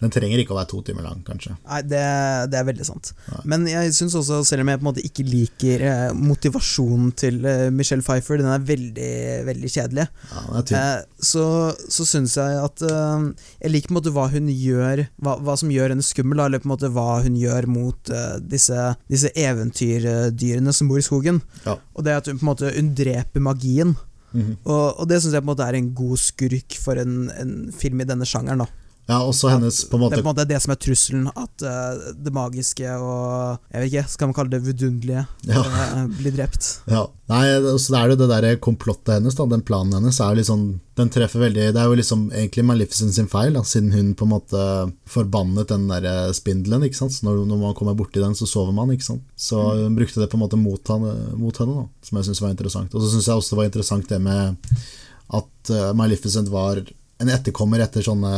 Den trenger ikke å være to timer lang, kanskje. Nei, det, det er veldig sant. Nei. Men jeg syns også, selv om jeg på en måte ikke liker eh, motivasjonen til eh, Michelle Pfeiffer, den er veldig, veldig kjedelig, ja, eh, så, så syns jeg at Jeg liker på en måte hva hun gjør, hva, hva, som gjør henne skummel, eller på en måte hva hun gjør mot disse, disse eventyrdyrene som bor i skogen. Ja. Og det at hun på en måte hun dreper magien. Mm -hmm. og, og, det syns jeg på en måte er en god skurk for en, en film i denne sjangeren. da ja, også hennes på en måte Det er på en måte det som er trusselen, at uh, det magiske og Jeg vet ikke, skal man kalle det vidunderlige ja. uh, blir drept. Ja. Nei, så det er jo det der komplottet hennes, da, den planen hennes, er liksom Den treffer veldig Det er jo liksom egentlig Maleficent sin feil, da, siden hun på en måte forbannet den der eh, spindelen, ikke sant. Så når, når man kommer borti den, så sover man, ikke sant. Så mm. hun brukte det på en måte mot, henne, mot henne da, som jeg syns var interessant. Og så syns jeg også det var interessant det med at uh, Maleficent var en etterkommer etter sånne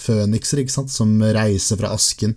fønikser som reiser fra asken.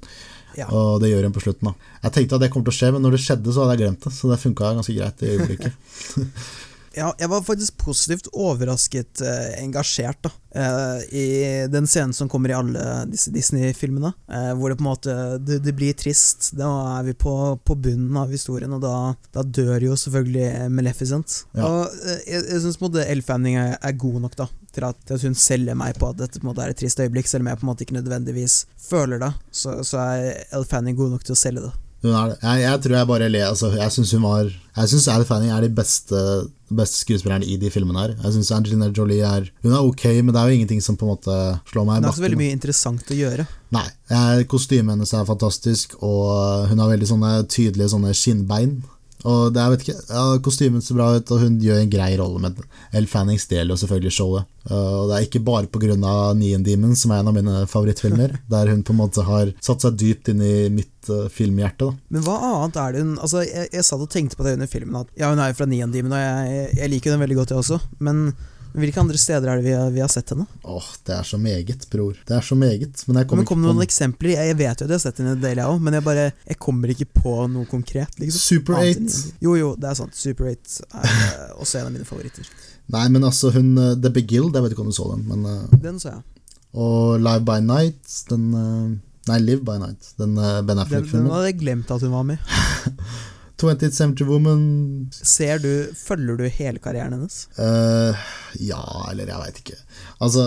Ja. Og det gjør hun på slutten. da. Jeg tenkte at det kommer til å skje, men når det skjedde, så hadde jeg glemt det. Så det funka ganske greit i øyeblikket. Ja, jeg var faktisk positivt overrasket eh, engasjert da, eh, i den scenen som kommer i alle disse Disney-filmene. Eh, hvor det på en måte det, det, blir trist. Da er vi på, på bunnen av historien, og da, da, dør jo selvfølgelig Maleficent. Ja. Og eh, jeg, jeg syns Elle Fanning er, er, god nok da, til at, hun selger meg på at dette på er et trist øyeblikk, selv om jeg på en måte ikke nødvendigvis føler det. Så, så er Elle Fanning god nok til å selge det. Jeg, jeg, tror jeg bare ler altså, Jeg syns hun var Jeg syns Al Fanning er de beste, beste skuespillerne i de filmene her. Jeg syns Angelina Jolie er Hun er ok, men det er jo ingenting som på en måte slår meg i bakken. Det er ikke så veldig mye interessant å gjøre. Nei. Kostymet hennes er fantastisk, og hun har veldig sånne tydelige sånne skinnbein. Og det er, vet ikke, ja, Kostymen ser bra ut, og hun gjør en grei rolle. Men Elle Fanning stjeler jo selvfølgelig showet. Og det er ikke bare pga. Neon Demon, som er en av mine favorittfilmer, der hun på en måte har satt seg dypt inn i mitt uh, filmhjerte. Da. Men hva annet er det hun Altså, Jeg, jeg satt og tenkte på det under filmen, at ja, hun er jo fra Neon Demon, og jeg, jeg liker den veldig godt, jeg også. Men hvilke andre steder er det vi har, vi har sett henne? Åh, Det er så meget, bror. Det er så meget. Men jeg kommer kom det noen eksempler? Jeg vet jo at jeg har sett henne en del, jeg òg, men jeg bare Jeg kommer ikke på noe konkret. Liksom. Super 8. Jo, jo, det er sant. Super 8 er uh, også en av mine favoritter. Nei, men altså, hun uh, The Big Guild, jeg vet ikke om du så den, men uh, Den så jeg. Og Live by Night, den Nei, Live by Night, den Ben Affleck-filmen. Den, den hadde jeg glemt at hun var med. 20th Century Woman. Ser du, Følger du hele karrieren hennes? Uh, ja, eller jeg veit ikke. Altså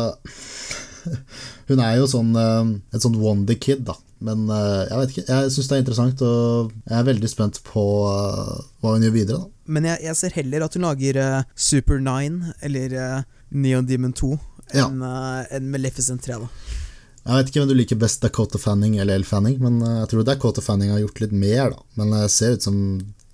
Hun er jo sånn uh, et sånn wonder kid, da. Men uh, jeg vet ikke, jeg syns det er interessant, og jeg er veldig spent på hva hun gjør videre. da. Men jeg, jeg ser heller at hun lager Super Nine eller Neon Demon 2 enn ja. en Maleficent 3. da. Jeg vet ikke hvem du liker best, Dakota Fanning eller El Fanning, men eh, jeg tror Dakota Fanning har gjort litt mer, da. Men det ser ut som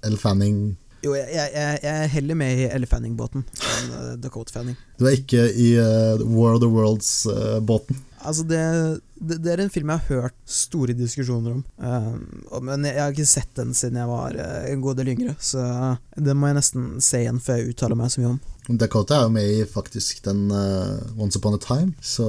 El Fanning Jo, jeg, jeg, jeg heller med i El Fanning-båten enn uh, Dakota Fanning. Du er ikke i uh, War of the Worlds-båten? Uh, altså, det, det, det, er en film jeg har hørt store diskusjoner om. Uh, men jeg, har ikke sett den siden jeg var en god del yngre, så den må jeg nesten se igjen før jeg uttaler meg så mye om. Dakota er jo med i faktisk den Once Upon a Time, så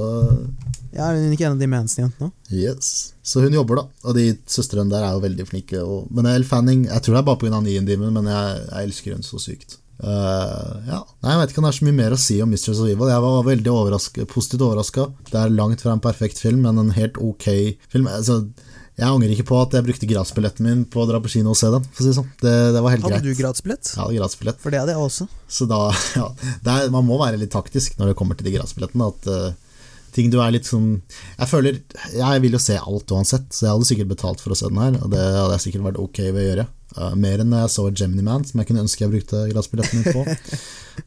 ja, Hun er ikke en av de Manson-jentene? Yes. Så hun jobber, da. Og de søstrene der er jo veldig flinke. Og, men Elle Fanning Jeg tror det er bare pga. Demon, men jeg, jeg, elsker hun så sykt. Uh, ja. Nei, Jeg vet ikke om det er så mye mer å si om Mistress of Evil. Jeg var veldig overraske, positivt overraska. Det er langt fra en perfekt film, men en helt ok film. Altså, jeg angrer ikke på at jeg brukte gratisbilletten min på å dra på kino og se den. Si sånn. det, det, var helt hadde greit. Hadde du gratisbillett? Ja, gratisbillett. For det hadde jeg også. Så da, ja, er, Man må være litt taktisk når det kommer til de gratisbillettene. At uh, ting du er litt sånn Jeg føler Jeg vil jo se alt uansett, så jeg hadde sikkert betalt for å se den her, og det hadde jeg sikkert vært ok ved å gjøre. Uh, mer enn jeg så Gemini Man, som jeg kunne ønske jeg brukte glassbilletten min på.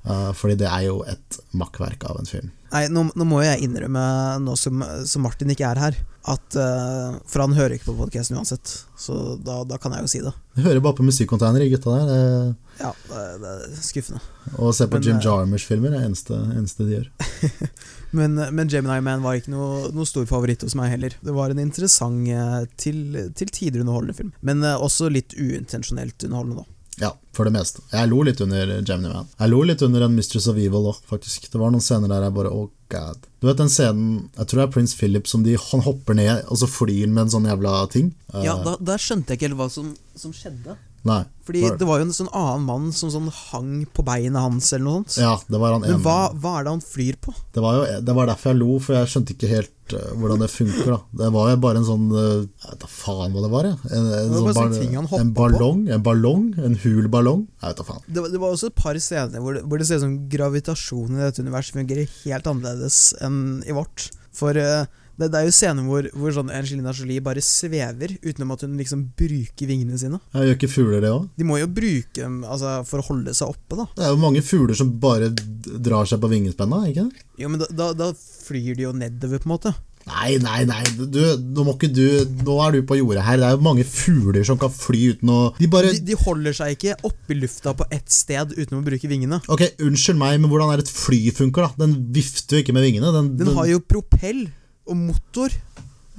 Uh, fordi det er jo et makkverk av en film. Nei, nå, nå må jeg innrømme, nå som, som, Martin ikke er her, at uh, For han hører ikke på podkasten uansett, så da, da, kan jeg jo si det. Jeg hører bare på musikkonteiner, gutta der. Det, ja, det, det, er skuffende. Og se på Men, Jim Jarmers-filmer er det eneste, eneste de gjør. men, men, Gemini Man var ikke noe, noe, stor favoritt hos meg heller. Det var en interessant, eh, til, til tider underholdende film. Men uh, også litt uintensjonelt underholdende, da. Ja, for det meste. Jeg lo litt under Gemini Man. Jeg lo litt under en Mistress of Evil òg, faktisk. Det var noen scener der jeg bare oh god. Du vet den scenen Jeg tror det er Prince Philip som de, han hopper ned, og så flyr han med en sånn jævla ting. Ja, da, da skjønte jeg ikke helt hva som, som skjedde. Nei. Fordi var det? det var jo en sånn annen mann som sånn hang på beinet hans, eller noe sånt. Ja, det var han Men hva, hva, er det han flyr på? Det var jo det var derfor jeg lo, for jeg skjønte ikke helt uh, hvordan det funker. da Det var jo bare en sånn uh, Jeg vet da faen hva det var, jeg. En, en, sånn bar en ballong, en ballong, en hul ballong. Jeg vet da faen. Det, det, var også et par scener hvor det, hvor det ser ut som gravitasjonen i dette universet fungerer helt annerledes enn i vårt. For uh, det, det, er jo scener hvor, hvor sånn Angelina Jolie bare svever utenom at hun liksom bruker vingene sine. Ja, gjør ikke fugler det òg? De må jo bruke dem altså, for å holde seg oppe, da. Det er jo mange fugler som bare drar seg på vingespenna, ikke Jo, men da, da, da flyr de jo nedover, på en måte. Nei, nei, nei, du, nå må ikke du Nå er du på jordet her. Det er jo mange fugler som kan fly uten å De bare de, de holder seg ikke oppe i lufta på ett sted uten å bruke vingene. Ok, Unnskyld meg, men hvordan er et fly funker, da? Den vifter jo ikke med vingene. Den, den, den har jo propell og motor.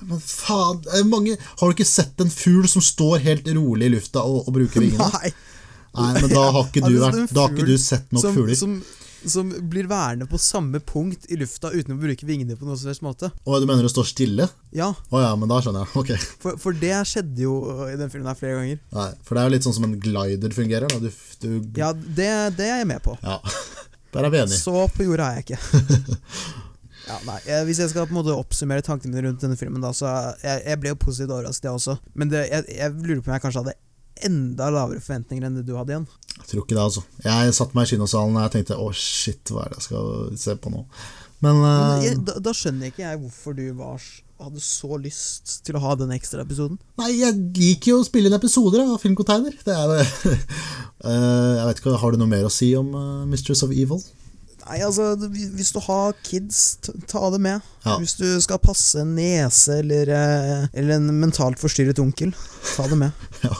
Men faen mange, Har du ikke sett en fugl som står helt rolig i lufta og, og bruker vingene? Nei. Nei, men da har ikke du, vært, da har ikke du sett nok som, fugler. Som, som blir værende på samme punkt i lufta uten å bruke vingene på noen som helst måte. Og Du mener det står stille? Ja. Å ja, men da skjønner jeg. Ok. For, for, det skjedde jo i den filmen her flere ganger. Nei, For det er jo litt sånn som en glider fungerer. Du, du... Ja, det, det, er jeg med på. Ja, Der er vi enige. Så på jorda er jeg ikke. Ja, nei, jeg, Hvis jeg skal på en måte oppsummere tankene mine rundt denne filmen, da, så jeg, jeg ble jo positivt overrasket, jeg også. Men det, jeg, jeg, lurer på om jeg kanskje hadde enda lavere forventninger enn det du hadde igjen. Jeg tror ikke det, altså. Jeg satte meg i kinosalen og jeg tenkte å shit, hva er det jeg skal se på nå? Men, uh, Men da, da, skjønner ikke jeg hvorfor du var, hadde så lyst til å ha den ekstra episoden. Nei, jeg liker jo å spille inn episoder av Filmcontainer. Det er uh, Jeg vet ikke, Har du noe mer å si om uh, Mistress of Evil? Nei, altså, hvis du har kids, ta det med. Ja. Hvis du skal passe en nese eller, eh, eller, en mentalt forstyrret onkel, ta det med. ja.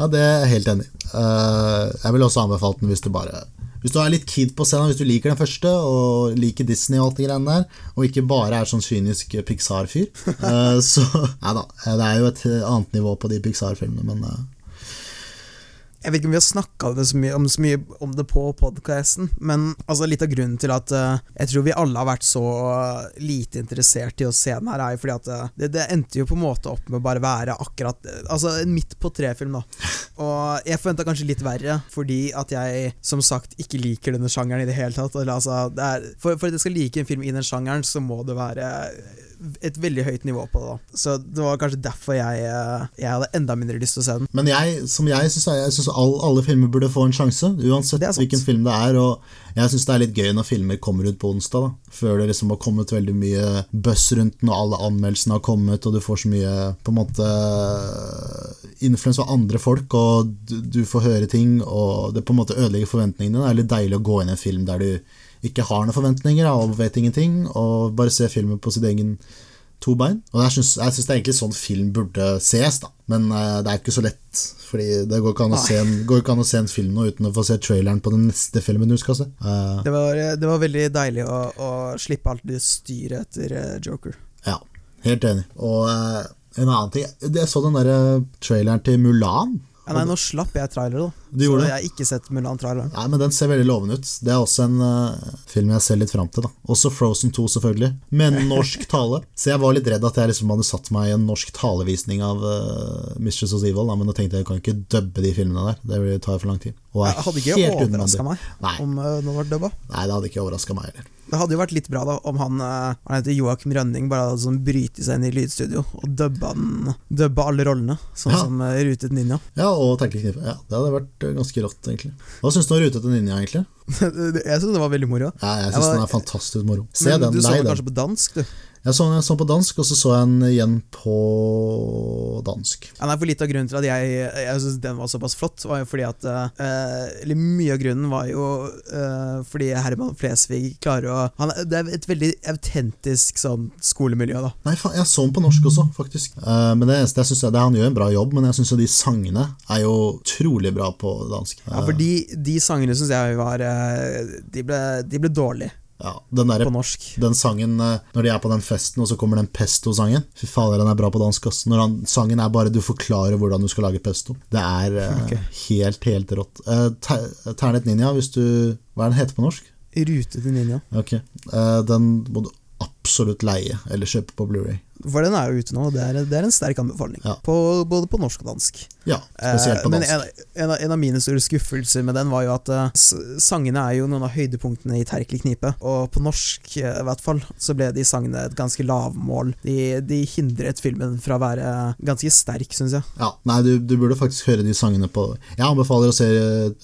ja, det er jeg helt enig i. Uh, jeg vil også anbefale den hvis du bare Hvis du er litt kid på scenen, hvis du liker den første og liker Disney og alt det greiene der, og ikke bare er sånn kynisk Pixar-fyr, uh, så Nei da, det er jo et annet nivå på de Pixar-filmene, men jeg vet ikke om vi har snakka om, så mye om det på podkasten, men altså, litt av grunnen til at uh, jeg tror vi alle har vært så uh, lite interessert i å se den her, er jo fordi at uh, det, det, endte jo på en måte opp med å bare være akkurat Altså midt på tre-film, da. Og jeg forventa kanskje litt verre, fordi at jeg som sagt ikke liker denne sjangeren i det hele tatt. Altså, det er, for, for at jeg skal like en film i den sjangeren, så må det være et veldig høyt nivå på det. da Så det var kanskje derfor jeg, eh, jeg hadde enda mindre lyst til å se den. Men jeg, som jeg syns jeg synes all, alle filmer burde få en sjanse, uansett hvilken film det er. Og jeg syns det er litt gøy når filmer kommer ut på onsdag, da før det liksom har kommet veldig mye buzz rundt den, og alle anmeldelsene har kommet, og du får så mye på en måte influens av andre folk, og du, du får høre ting, og det på en måte ødelegger forventningene. Det er litt deilig å gå inn i en film der du ikke har noen forventninger og vet ingenting, og bare ser filmen på sitt egen to bein. Og Jeg syns, det er egentlig sånn film burde ses, da. Men uh, det er ikke så lett. Fordi det går ikke an å, se en, an å se en film nå uten å få se traileren på den neste filmen du skal se. Uh, det, var, det, var, veldig deilig å, å slippe alt det styret etter uh, Joker. Ja, helt enig. Og en annen ting Jeg så den derre traileren til Mulan. Ja, nei, nå slapp jeg trailer, da. Du så jeg har ikke sett Mulan-traileren. Nei, men Den ser veldig lovende ut. Det er også en uh, film jeg ser litt fram til. da Også Frozen 2, selvfølgelig. Med norsk tale. Så jeg var litt redd at jeg liksom hadde satt meg i en norsk talevisning av uh, Mistress of Evil. Da, men da tenkte jeg jeg kan ikke dubbe de filmene der. Det tar for lang tid. Og jeg hadde ikke overraska meg Nei. om uh, den var dubba. Nei, det hadde ikke overraska meg heller. Det hadde jo vært litt bra da om han uh, Han heter Joakim Rønning bare hadde sånn bryte seg inn i lydstudio og dubba, den, dubba alle rollene, sånn ja. som uh, Rutet Ninja. Ja, og Tenkelknipe. Ja, det hadde vært ganske rått, egentlig. Hva syns du om Rutete Ninja, egentlig? jeg syns det var veldig moro. Ja, jeg syns den er fantastisk moro. Se Men, den, du så den kanskje på dansk, du? Jeg så den på dansk, og så så jeg den igjen på dansk. Ja, nei, for Litt av grunnen til at jeg, jeg syns den var såpass flott, var jo fordi at uh, Eller mye av grunnen var jo uh, fordi Herman Flesvig klarer å han, Det er et veldig autentisk sånn skolemiljø, da. Nei, faen, jeg så den på norsk også, faktisk. Uh, men det eneste jeg synes er, det, Han gjør en bra jobb, men jeg syns de sangene er jo utrolig bra på dansk. Ja, for de, de sangene syns jeg var de ble, de ble dårlige. Ja, den der, på norsk. Den sangen eh, når de er på den festen, og så kommer den pesto-sangen. Fy fader, den er bra på dansk. Også. Når han, sangen er bare du forklarer hvordan du skal lage pesto. Det er uh, okay. helt, helt rått. Uh, Ternet Ninja, hvis du Hva er den heter på norsk? Rute til Ninja. Ok. Den må du absolutt leie eller kjøpe på Blu-ray For den er jo ute nå, og det er, det er en sterk anbefaling. Ja. På, både på norsk og dansk. Ja, spesielt på dansk. Men en, en, en, av mine store skuffelser med den var jo at uh, sangene er jo noen av høydepunktene i Terkelig knipe. Og på norsk, uh, i hvert fall, så ble de sangene et ganske lavmål. De, de hindret filmen fra å være ganske sterk, syns jeg. Ja, nei, du, du, burde faktisk høre de sangene på Jeg anbefaler å se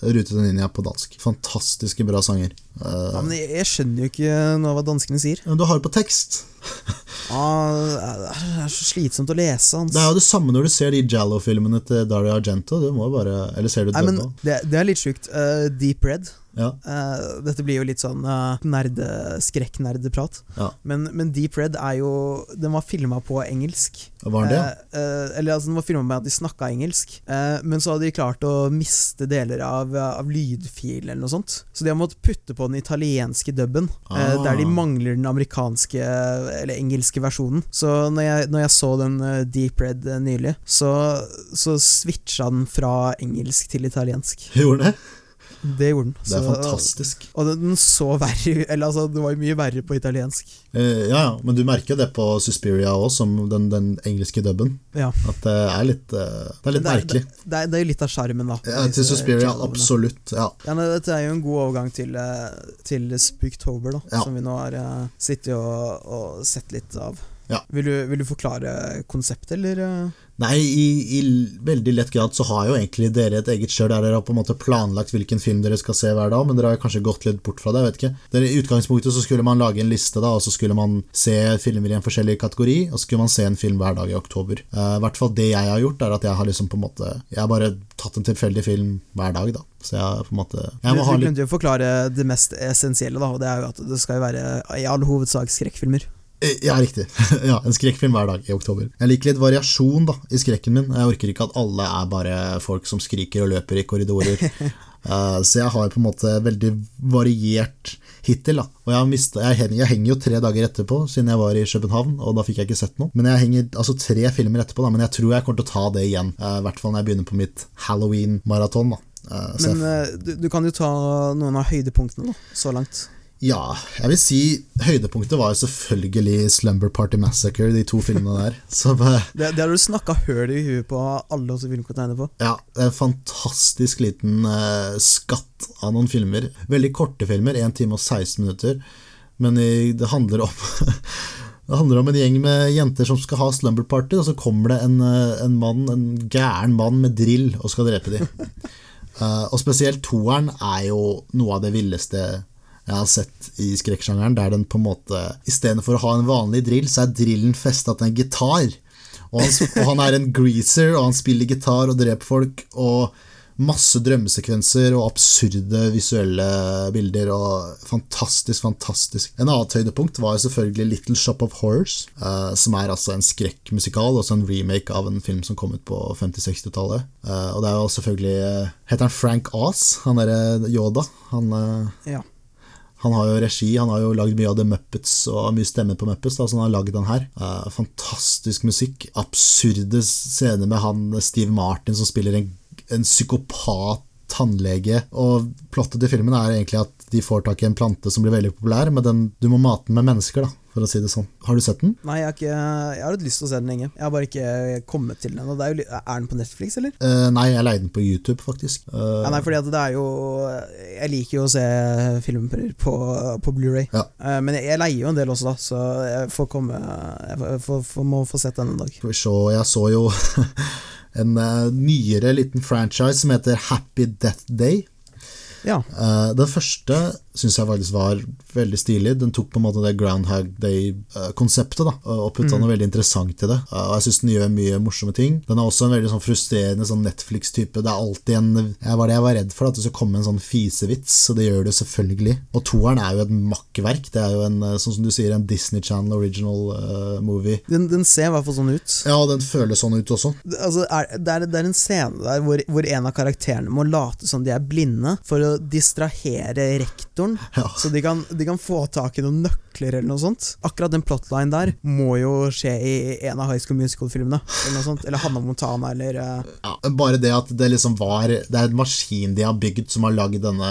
Rute den Ninja på dansk. Fantastiske bra sanger. Uh, ja, men jeg, jeg, skjønner jo ikke noe av hva danskene sier. Du har det på tekst. ah, det er så slitsomt å lese. Hans. Det er jo det samme når du ser de Jallo-filmene til Dario Argento. Du må bare, eller ser du Nei, men det, det, er litt sjukt. Uh, Deep Red ja. Uh, dette blir jo litt sånn uh, nerde, skrekknerdeprat. Ja. Men, men, Deep Red er jo Den var filma på engelsk. Var det? Uh, eller altså, den var filma med at de snakka engelsk, men så hadde de klart å miste deler av, av lydfil eller noe sånt. Så de har måttet putte på den italienske dubben, ah. der de mangler den amerikanske eller engelske versjonen. Så når jeg, når jeg så den Deep Red nylig, så, så switcha den fra engelsk til italiensk. Gjorde det? Det gjorde den. Det er så, fantastisk. Og den så verre Eller altså, det var jo mye verre på italiensk. Eh, ja, ja, men du merker det på Suspiria òg, som den, den, engelske dubben. Ja. At det er litt, eh, det er litt det er, merkelig. Det, det, er, jo litt av sjarmen, da. Ja, til Suspiria, absolutt. Ja. ja nei, dette er jo en god overgang til, eh, til Spooktober, da, ja. som vi nå har uh, sittet og, og sett litt av. Ja. Vil, du, vil, du, forklare konseptet, eller? Nei, i, i, veldig lett grad så har jo egentlig dere et eget kjør der dere har på en måte planlagt hvilken film dere skal se hver dag, men dere har kanskje gått litt bort fra det, jeg vet ikke. Dere, I utgangspunktet så skulle man lage en liste, da, og så skulle man se filmer i en forskjellig kategori, og så skulle man se en film hver dag i oktober. Uh, I hvert fall det jeg har gjort, er at jeg har liksom på en måte Jeg har bare tatt en tilfeldig film hver dag, da. Så jeg på en måte jeg må Du, du glemte jo forklare det mest essensielle, da, og det er jo at det skal jo være i all hovedsak skrekkfilmer. Eh, ja, riktig. ja, En skrekkfilm hver dag i oktober. Jeg liker litt variasjon da, i skrekken min. Jeg orker ikke at alle er bare folk som skriker og løper i korridorer. uh, så jeg har på en måte veldig variert hittil. da Og jeg, mistet, jeg, henger, jeg, henger jo tre dager etterpå, siden jeg var i København, og da fikk jeg ikke sett noe. Men jeg henger altså tre filmer etterpå, da men jeg tror jeg kommer til å ta det igjen. Uh, I hvert fall når jeg begynner på mitt Halloween-maraton. da uh, Men du, du, kan jo ta noen av høydepunktene da, så langt. Ja, jeg vil si høydepunktet var selvfølgelig Slumber Party Massacre, de to filmene der. Så, det, det har du snakka høl i huet på alle oss filmkonteiner på. Ja, det en fantastisk liten uh, skatt av noen filmer. Veldig korte filmer, 1 time og 16 minutter. Men det handler om Det handler om en gjeng med jenter som skal ha slumber party, og så kommer det en, eh, en mann, en gæren mann med drill og skal drepe dem. uh, og spesielt toeren er jo noe av det villeste jeg har sett i skrekksjangeren, der den på en måte Istedenfor å ha en vanlig drill, så er drillen festa til en gitar. Og han, og han, er en greaser, og han spiller gitar og dreper folk. Og masse drømmesekvenser og absurde visuelle bilder. Og fantastisk, fantastisk. En annet høydepunkt var selvfølgelig Little Shop of Horrors, uh, som er altså en skrekkmusikal, også en remake av en film som kom ut på 50-60-tallet. Uh, eh, og det er jo selvfølgelig uh, Heter han Frank Aas, han derre Yoda? Han ja. Han har jo regi, han har jo lagd mye av The Muppets og mye stemmer på Muppets. Da, så han har lagd den her. Uh, fantastisk musikk. Absurde scener med han Steve Martin som spiller en, en psykopat tannlege. Og plottet i filmen er egentlig at de får tak i en plante som blir veldig populær, men den, du må mate den med mennesker, da, for å si det sånn. Har du sett den? Nei, jeg har, ikke, jeg har hatt lyst til å se den lenge. Jeg har bare ikke kommet til den. Er, er, den på Netflix, eller? Uh, nei, jeg leide den på YouTube, faktisk. Uh, ja, nei, fordi at det er jo Jeg liker jo å se filmer på, på Blu-ray ja. uh, men jeg, jeg, leier jo en del også, da, så jeg får komme Jeg får, får, må få sett den en dag. Skal vi se, jeg så jo en nyere liten franchise som heter Happy Death Day. Ja. Den første syns jeg faktisk var veldig stilig. Den tok på en måte det Groundhog Day-konseptet da og putta mm. noe veldig interessant i det. Og jeg syns den gjør mye morsomme ting. Den er også en veldig sånn frustrerende sånn Netflix-type. Det er alltid en jeg var det jeg var redd for, at det skulle komme en sånn fisevits, og det gjør det selvfølgelig. Og toeren er jo et makkverk. Det er jo en, eh, sånn som du sier, en Disney Channel original uh, movie. Den, den, ser i hvert fall sånn ut. Ja, den føles sånn ut også. Altså, er, det, er, det, er, en scene der hvor, hvor en av karakterene må late som de er blinde for å distrahere rektoren, ja. så de kan, de kan, få tak i noen nøkler onkler eller noe sånt. Akkurat den plotline der må jo skje i en av High School Musical-filmene. Eller noe sånt, eller Hanna Montana, eller uh... ja, Bare det at det liksom var Det er en maskin de har bygd som har lagd denne,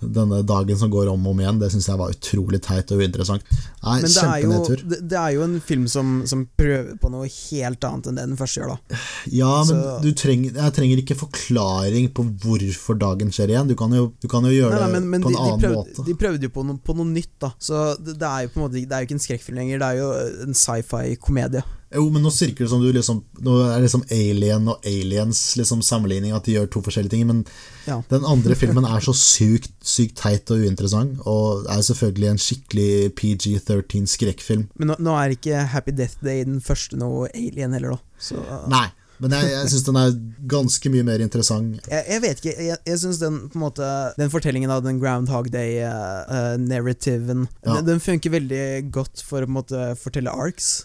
denne, dagen som går om og om igjen, det syns jeg var utrolig teit og uinteressant. Nei, Men det er, jo, det, det er, jo, en film som, som, prøver på noe helt annet enn det den første gjør, da. Ja, men du trenger, jeg trenger ikke forklaring på hvorfor dagen skjer igjen. Du kan jo, du kan jo gjøre nei, nei, men, men det på en de, annen de prøvde, måte. De prøvde jo på noe, på noe nytt, da. Så det, det, er jo på en måte Det er jo ikke en skrekkfilm lenger, det er jo en sci-fi-komedie. Jo, men nå virker det som du liksom Nå er liksom Alien og Aliens liksom sammenligning, at de gjør to forskjellige ting. Men ja. den andre filmen er så sykt, sykt teit og uinteressant, og er selvfølgelig en skikkelig PG-13 skrekkfilm. Men nå, nå, er ikke Happy Death Day den første noe Alien heller, da. Så, uh... Nei. Men jeg, jeg syns den er ganske mye mer interessant. Jeg, jeg vet ikke. Jeg, jeg syns den på en måte Den fortellingen av den Groundhog Day-narrativen uh, uh, ja. den, den, funker veldig godt for å på en måte fortelle arcs.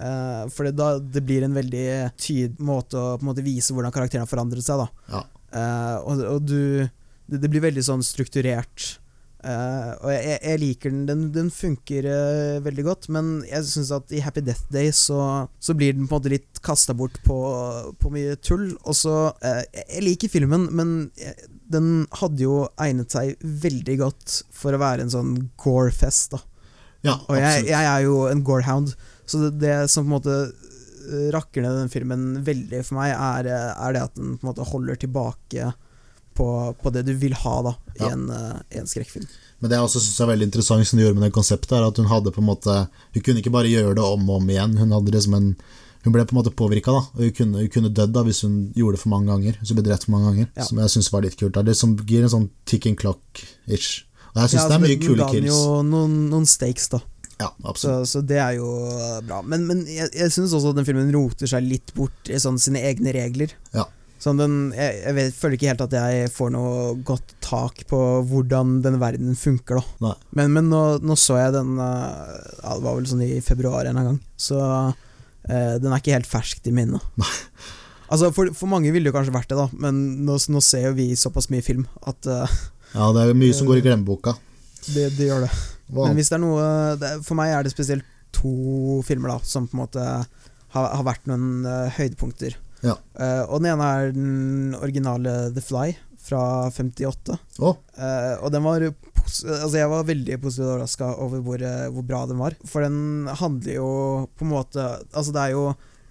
Uh, for det, da, det blir en veldig tydelig måte å på en måte vise hvordan karakteren har forandret seg. Da. Ja. Uh, og, og du, det, det, blir veldig sånn strukturert. Uh, og jeg, jeg, liker den. Den, den funker veldig godt, men jeg syns at i Happy Death Day så, så, blir den på en måte litt kasta bort på, på, mye tull. Og så Jeg liker filmen, men den hadde jo egnet seg veldig godt for å være en sånn gore-fest. da ja, og jeg, jeg, er jo en gorehound, så det, det, som på en måte rakker ned den filmen veldig for meg, er, er, det at den på en måte holder tilbake på, på det du vil ha da i en, uh, en skrekkfilm. Men det jeg også synes er veldig interessant som du gjorde med det konseptet, er at hun hadde på en måte Hun kunne ikke bare gjøre det om og om igjen. Hun hadde liksom en hun ble på en måte påvirka, og hun kunne, hun kunne dødd da hvis hun gjorde det for mange ganger. Hvis hun ble drept for mange ganger ja. Som jeg syns var litt kult. Det som gir en sånn ticking clock-ish. Og jeg syns ja, det er altså, mye kule kills. jo noen, noen stakes, da. Ja, absolutt. Så, så, det er jo bra. Men, men jeg, jeg syns også at den filmen roter seg litt bort i sånn sine egne regler. Ja. Sånn den, jeg, jeg vet, føler ikke helt at jeg får noe godt tak på hvordan denne verden funker. Da. Men, men nå, nå, så jeg den uh, ja, Det var vel sånn i februar en gang. Så uh, den er ikke helt ferskt i minnet. Altså for, for, mange ville det kanskje vært det, da men nå, nå, ser jo vi såpass mye film at uh, Ja, det er mye som går i glemmeboka. Det, det gjør det. Wow. Men hvis det er noe det, For meg er det spesielt to filmer da som på en måte har, har vært noen uh, høydepunkter. Ja. Uh, og den ene er den originale The Fly fra 58. Oh. Uh, og den var Altså Jeg var veldig positivt overraska over hvor, hvor, bra den var. For den handler jo på en måte Altså Det er jo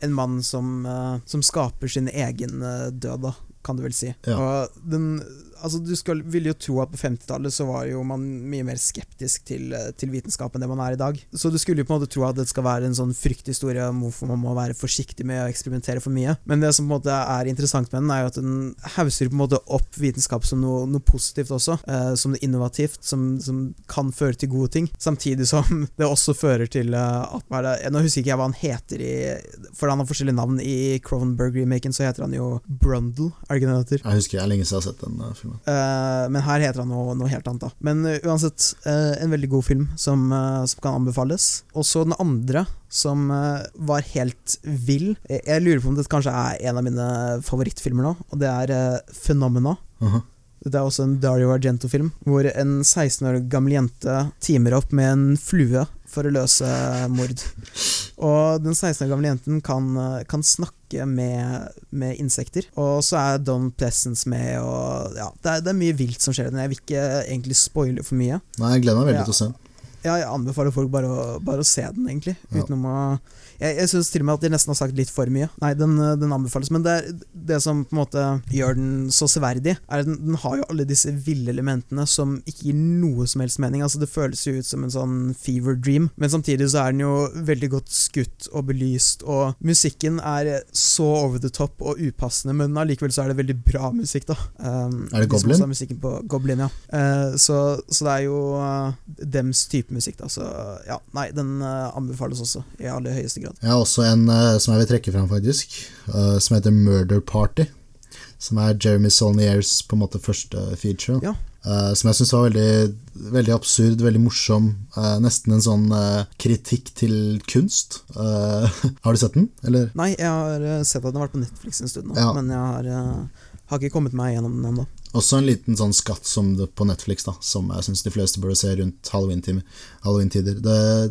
en mann som, som skaper sin egen død, da, kan du vel si. Ja. Og den altså, du skal, vil jo tro at på 50-tallet så var jo man mye mer skeptisk til, eh, til vitenskap enn det man er i dag. Så du skulle jo på en måte tro at det skal være en sånn frykthistorie om hvorfor man må være forsiktig med å eksperimentere for mye. Men det som på en måte er interessant med den, er jo at den hauser på en måte opp vitenskap som noe, noe positivt også. Eh, som det innovativt, som, som, kan føre til gode ting. Samtidig som det også fører til uh, at det, Nå husker ikke jeg hva han heter i For han har forskjellige navn. I Cronenberg-remaken så heter han jo Brundle, er det ikke det han heter? Jeg husker jeg lenge siden jeg har sett den uh, filmen. Uh, men her heter han noe, noe helt annet, da. Men uh, uansett, uh, en veldig god film som, som kan anbefales. Og så den andre, som var helt vill. Jeg, jeg, lurer på om dette kanskje er en av mine favorittfilmer nå, og det er Phenomena. -huh. Det er også en Dario Argento-film, hvor en 16 år gammel jente teamer opp med en flue for å løse mord. Og den 16 år gamle jenten kan, kan snakke med, med, insekter. Og så er Don Pleasance med, og ja, det er, det er mye vilt som skjer. Jeg vil ikke egentlig spoile for mye. Nei, jeg gleder meg veldig ja. til å se den. Ja, jeg anbefaler folk bare å, bare å se den, egentlig. Ja. Utenom å Jeg, jeg syns til og med at de nesten har sagt litt for mye. Nei, den, den anbefales. Men det, det, som på en måte gjør den så severdig, er at den, den, har jo alle disse ville elementene som ikke gir noe som helst mening. Altså Det føles jo ut som en sånn fever dream, men samtidig så er den jo veldig godt skutt og belyst, og musikken er så over the top og upassende, men allikevel så er det veldig bra musikk, da. Um, er det Goblin? musikken på Goblin, ja. Uh, så, så, det er jo uh, dems type musikk. Da. Så ja, nei, den uh, anbefales også i aller høyeste grad. Jeg har også en uh, som jeg vil trekke fram, faktisk, uh, som heter Murder Party. Som er Jeremy Solniers på en måte første feature. Ja. som jeg syns var veldig, veldig, absurd, veldig morsom. nesten en sånn kritikk til kunst. har du sett den, eller? Nei, jeg har sett at den har vært på Netflix en stund nå, ja. men jeg har har ikke kommet meg gjennom den ennå. Også en liten sånn skatt som det på Netflix, da, som jeg syns de fleste burde se rundt halloween-tider. Halloween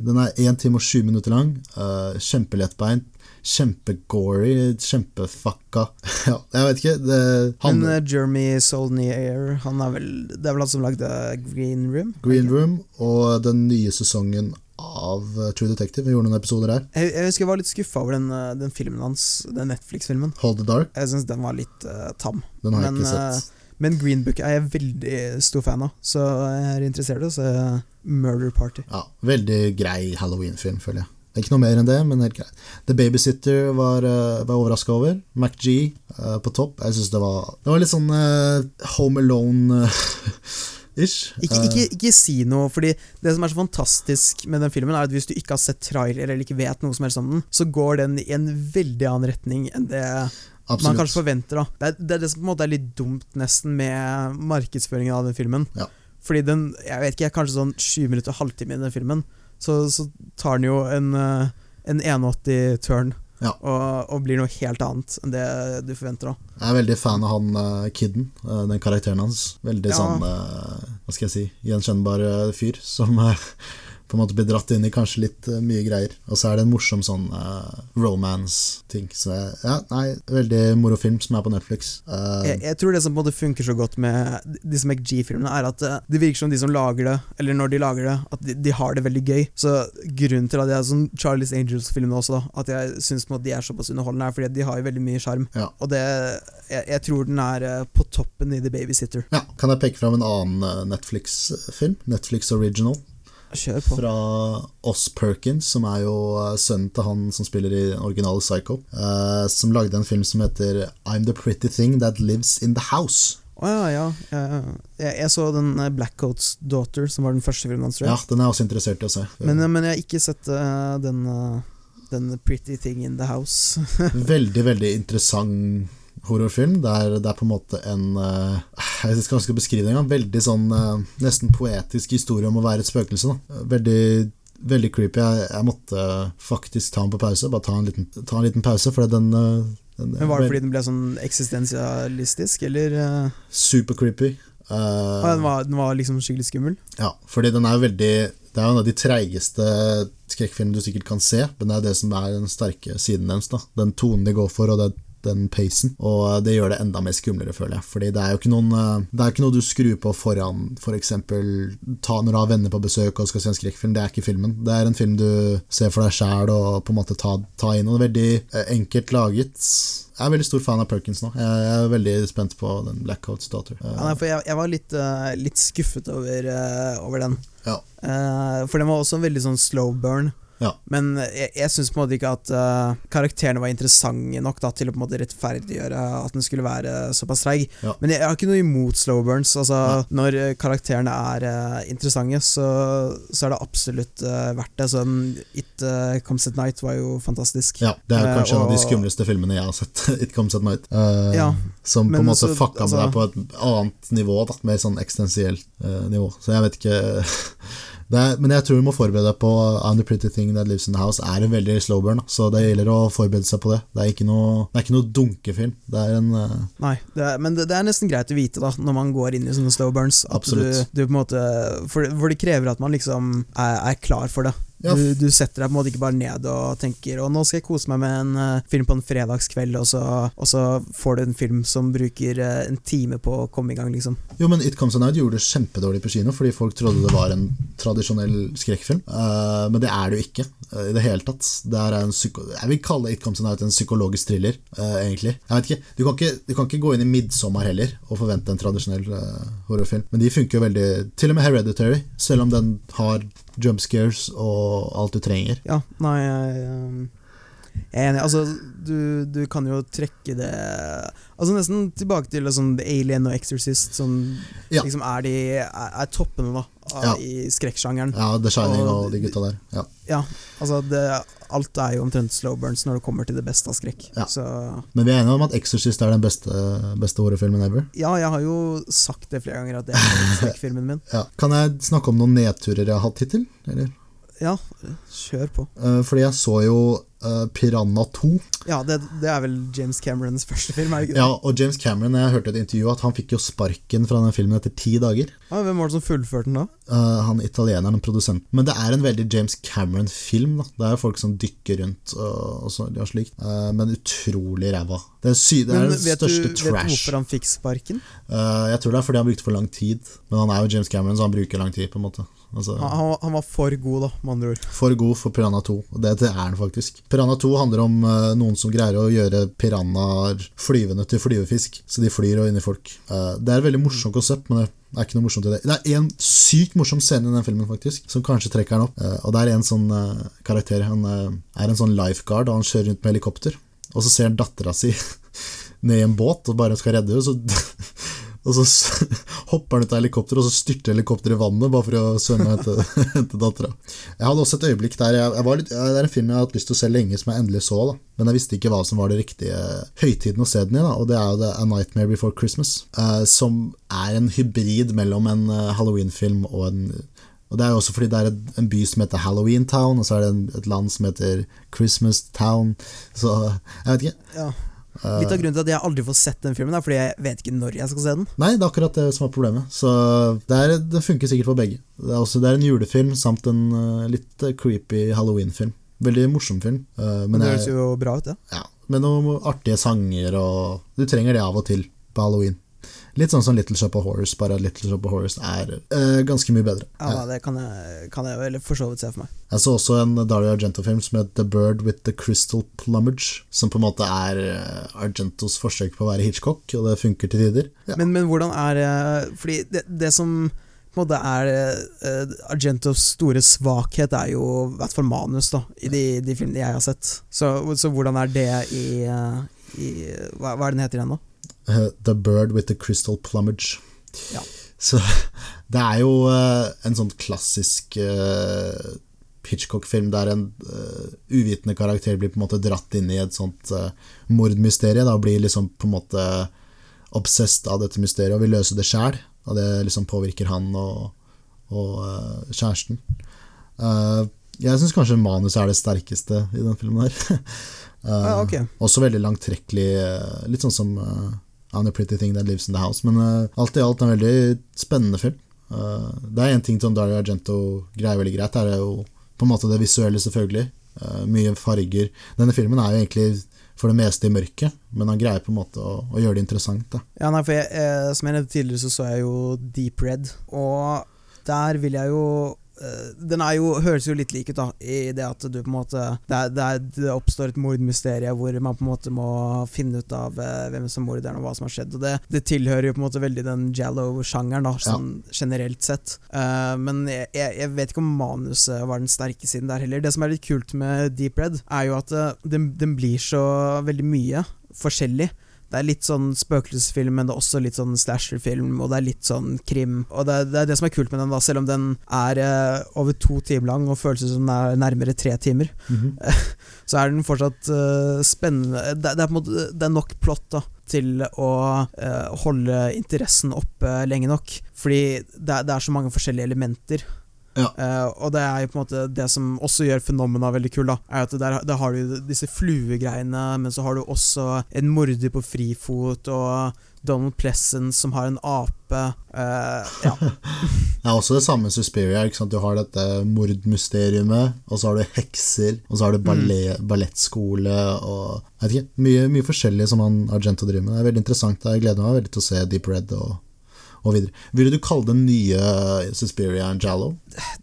den er 1 time og 7 minutter lang. Uh, Kjempelettbeint. Kjempegory, kjempefucka Ja, jeg vet ikke. Det, han, Men uh, Jeremy Solnier, han er vel Det er vel han som lagde Green Room? Green Room, og den nye sesongen av uh, True Detective. Vi gjorde noen episoder der. Jeg, jeg husker jeg var litt skuffa over den, uh, den, filmen hans, den Netflix-filmen. Hold the Dark. Jeg syns den var litt tam. Den har jeg Men, ikke sett. Men Green Book er jeg veldig stor fan av, så jeg er interessert i å se Murder Party. Ja, Veldig grei halloween-film, føler jeg. Ikke noe mer enn det, men helt greit. The Babysitter var, uh, var overraska over. MacG uh, på topp. Jeg syns det var Det var litt sånn uh, Home Alone-ish. Ikke, ikke, ikke, si noe, fordi det som er så fantastisk med den filmen, er at hvis du ikke har sett trailer eller ikke vet noe som helst om den, så går den i en veldig annen retning enn det Absolutt. man kanskje forventer. da Det er, det er, det som på en måte er litt dumt, nesten, med markedsføringen av den filmen. Ja. Fordi den, jeg vet ikke, kanskje sånn 20 minutter, halvtime i den filmen, så, så tar den jo en, eh, en 81-turn. Ja. Og, og, blir noe helt annet enn det du forventer. da Jeg er veldig fan av han uh, kidden, uh, den karakteren hans. Veldig ja. sånn uh, Hva skal jeg si gjenkjennbar fyr som på en måte blir dratt inn i kanskje litt uh, mye greier. Og så er det en morsom sånn uh, romance-ting. Så ja, nei, veldig moro film som er på Netflix. Uh, jeg, jeg, tror det som på en måte funker så godt med disse McG-filmene, er at det virker som de som lager det, eller når de lager det, at de, de har det veldig gøy. Så grunnen til at jeg er sånn Charlies Angels-filmene også, da, at jeg syns de er såpass underholdende, er fordi de har jo veldig mye sjarm. Ja. Og det jeg, jeg, tror den er på toppen i The Babysitter. Ja, Kan jeg peke fram en annen Netflix-film? Netflix Original. Kjør på. Fra Oss Perkins, som er jo eh, sønnen til han som spiller i originale Psycho. Uh, som lagde en film som heter I'm the Pretty Thing That Lives In The House. Å oh, ja, ja. Jeg, jeg, så den eh, Blackcoats Daughter, som var den første filmen hans. Ja, den er jeg også interessert i å se. Men, men jeg har ikke sett uh, den, uh, den Pretty Thing In The House. veldig, veldig interessant horrorfilm. Det er, det er, på en måte en uh, Jeg vet ikke hva jeg skal beskrive det engang. Veldig sånn uh, nesten poetisk historie om å være et spøkelse. Da. Veldig, veldig creepy. Jeg, jeg, måtte faktisk ta den på pause. Bare ta en liten, ta en liten pause, for den, uh, den Men Var det fordi den ble sånn eksistensialistisk, eller? Super creepy. den, var, den var liksom skikkelig skummel? Ja, fordi den er veldig det er jo en av de treigeste skrekkfilmene du sikkert kan se, men det er det som er den sterke siden deres. Den tonen de går for, og det den pacen. Og det gjør det enda mer skumlere, føler jeg. Fordi det er jo ikke, noen, eh, det er ikke noe du skrur på foran f.eks. For ta når du har venner på besøk og skal se en skrekkfilm. Det er ikke filmen. Det er en film du ser for deg sjæl og på en måte ta, ta inn. Og det er veldig eh, enkelt laget. Jeg er veldig stor fan av Perkins nå. Jeg er veldig spent på den Blackouts Daughter. Ja, jeg, jeg, var litt, uh, litt skuffet over, uh, over den. Ja. Uh, for den var også en veldig sånn slow burn. Ja. Men jeg, jeg syns ikke at uh, karakterene var interessante nok da, til å på en måte rettferdiggjøre at den skulle være såpass treig. Ja. Men jeg, jeg, har ikke noe imot slow burns. Altså, ja. Når karakterene er uh, interessante, så, så, er det absolutt uh, verdt det. Så It Comes At Night var jo fantastisk. Ja, Det er kanskje en av de skumleste filmene jeg har sett. It Comes At Night. som på en måte fucka med altså, deg på et annet nivå, da, mer sånn eksistensielt nivå. Så jeg vet ikke er, men jeg tror du må forberede deg på I'm the Pretty Thing That Lives In The House er en veldig slow burn. Så det gjelder å forberede seg på det. Det er ikke noe, det er ikke noe dunkefilm. Det er en uh... Nei, det er, men det, det, er nesten greit å vite da når man går inn i sånne slow burns. At Absolutt. Du, du på en måte, for, for det krever at man liksom er, er klar for det. Ja. Du, du, setter deg på en måte ikke bare ned og tenker Og nå skal jeg kose meg med en uh, film på en fredagskveld, og så, og så, får du en film som bruker uh, en time på å komme i gang, liksom. Jo, men It Comes A Night gjorde det kjempedårlig på kino fordi folk trodde det var en tradisjonell skrekkfilm. Uh, men det er det jo ikke i det hele tatt. Det er en jeg vil kalle It Comes A Night en psykologisk thriller, egentlig. Jeg vet ikke du, kan ikke. du kan ikke gå inn i 'Midtsommer' heller og forvente en tradisjonell horrorfilm. Men de funker jo veldig Til og med 'Hereditary', selv om den har jump scares og alt du trenger. Ja, nei jeg, jeg er enig. Altså, du, du, kan jo trekke det Altså Nesten tilbake til sånn Alien og Exorcist, som ja. liksom er, de, er, er toppene da ja. i skrekksjangeren. Ja, The Shining og, og de gutta der. Ja, ja altså det, alt er jo omtrent slow burns når det kommer til det beste av skrekk. Ja. Men vi er enige om at Exorcist er den beste, beste horrorfilmen ever? Ja, jeg har jo sagt det flere ganger, at det er skrekkfilmen min. Ja. Kan jeg snakke om noen nedturer jeg har hatt hittil? Eller? Ja, kjør på. Uh, fordi jeg så jo uh, Piranha 2. Ja, det, det, er vel James Camerons første film? er ikke det? Ja, og James Cameron, jeg hørte et intervju at han fikk jo sparken fra den filmen etter ti dager. Ja, hvem var det som fullførte den da? Uh, han italieneren, produsenten. Men det er en veldig James Cameron-film. da Det er jo folk som dykker rundt og, så, og slikt. Men utrolig ræva. Det er, sy det er den største du, trash. Vet du hvorfor han fikk sparken? Jeg tror det er fordi han brukte for lang tid. Men han er jo James Cameron, så han bruker lang tid. på en måte altså, han, han, var for god, da, med andre ord. For god for Piranha 2. Og det, det er han faktisk. Piranha 2 handler om uh, noen som greier å gjøre piranhaer flyvende til flyvefisk. Så de flyr og inni folk. Uh, det er et veldig morsomt konsept, men det er ikke noe morsomt i det. Det er en sykt morsom scene i den filmen, faktisk, som kanskje trekker den opp. Uh, og det er en sånn karakter. Han er en sånn lifeguard, og han kjører rundt med helikopter. Og så ser han dattera si ned i en båt og bare skal redde henne, og så hopper han ut av helikopteret, og så styrter helikopteret i vannet bare for å svømme og hente, dattera. Jeg hadde også et øyeblikk der jeg, jeg litt, Det er en film jeg har hatt lyst til å se lenge, som jeg endelig så. da Men jeg visste ikke hva som var det riktige høytiden å se den i. da Og det er jo A Nightmare Before Christmas. Uh, som er en hybrid mellom en uh, Halloween-film og en og Det er jo også fordi det er en by som heter Halloween Town, og så er det en, et land som heter Christmas Town. Så jeg vet ikke. Ja. Litt av grunnen til at jeg aldri får sett den filmen, er fordi jeg vet ikke når jeg skal se den. Nei, det er akkurat det som er problemet. Så det, er, det funker sikkert for begge. Det er, også, det er en julefilm samt en uh, litt creepy halloween-film. Veldig morsom film. Uh, men det høres jo bra ut, det. Ja. Med noen artige sanger, og du trenger det av og til på halloween. Litt sånn som Little Shop of Horse, bare at Little Shop of Horse er uh, ganske mye bedre. Ja, det kan jeg, kan jeg for så vidt se for meg. Jeg så også en Dario Argento-film som het The Bird with the Crystal Plumage, som på en måte er uh, Argentos forsøk på å være Hitchcock, og det funker til tider. Ja. Men, men, hvordan er Fordi det, det som på en måte er uh, Argentos store svakhet er jo i hvert fall manus, da, i de, de filmene jeg har sett. Så, så hvordan er det i, i hva, hva, er den heter igjen, da? Uh, the Bird with the Crystal Plumage. Ja. Så det er jo uh, en sånn klassisk uh, Hitchcock-film der en uvitende karakter blir på en måte dratt inn i et sånt mordmysterie. Da blir liksom på en måte obsessed av dette mysteriet og vil løse det sjæl. Og det liksom påvirker han og, og kjæresten. jeg syns kanskje manus er det sterkeste i den filmen her. ah, okay. Også veldig langtrekkelig, litt sånn som I'm a pretty thing that lives in the house. Men uh, alt i alt en veldig spennende film. Uh, det er én ting som Dario Argento greier veldig greit. Det er jo på en måte det visuelle, selvfølgelig. Uh, mye farger. Denne filmen er jo egentlig for det meste i mørket, men han greier på en måte å, å gjøre det interessant. Da. Ja, nei, for jeg, eh, Som jeg nevnte tidligere, så så jeg jo Deep Red, og der vil jeg jo den er jo, høres jo litt lik ut, da, i det at du på en måte Det, er, det, er, det oppstår et mordmysterium hvor man på en måte må finne ut av uh, hvem som er morderen, og hva som har skjedd. Og det, det, tilhører jo på en måte veldig den Jallow-sjangeren, da, sånn ja. generelt sett. Uh, men jeg, jeg, vet ikke om manuset var den sterke siden der heller. Det som er litt kult med Deep Red, er jo at den, den blir så veldig mye forskjellig. Det er litt sånn spøkelsesfilm, men det er også litt sånn slasherfilm, og det er litt sånn krim. Og det, det, er det som er kult med den, da, selv om den er eh, over to timer lang og føles som den er nærmere tre timer. Mm -hmm. så er den fortsatt eh, spennende det, det, er på en måte Det er nok plott da til å eh, holde interessen oppe lenge nok. Fordi det, det er så mange forskjellige elementer. Ja. Uh, og det er jo på en måte det som også gjør fenomena veldig kul, da, er at der, der har du disse fluegreiene, men så har du også en morder på frifot, og Donald Plessen som har en ape. Uh, ja. det er også det samme Suspiria. Ikke sant? Du har dette mordmysteriumet, og så har du hekser, og så har du ballet, mm. ballettskole og jeg vet ikke, mye, mye forskjellig som han Argento driver med. Det er veldig interessant. Jeg gleder meg veldig til å se Deep Red og og videre. Vil du kalle den nye Suspiria en Jallo?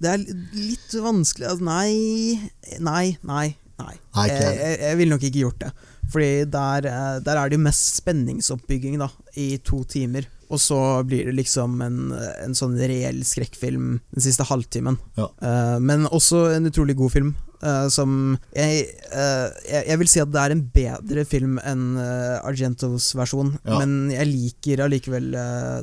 Det er litt vanskelig altså, Nei, nei, nei. nei. nei jeg, jeg, jeg ville nok ikke gjort det. Fordi der, eh, der er det jo mest spenningsoppbygging da, i to timer. Og så blir det liksom en, en sånn reell skrekkfilm den siste halvtimen. Ja. Uh, men også en utrolig god film. Uh, som jeg, uh, jeg, jeg, vil si at det er en bedre film enn uh, Argentos versjon, ja. men jeg liker allikevel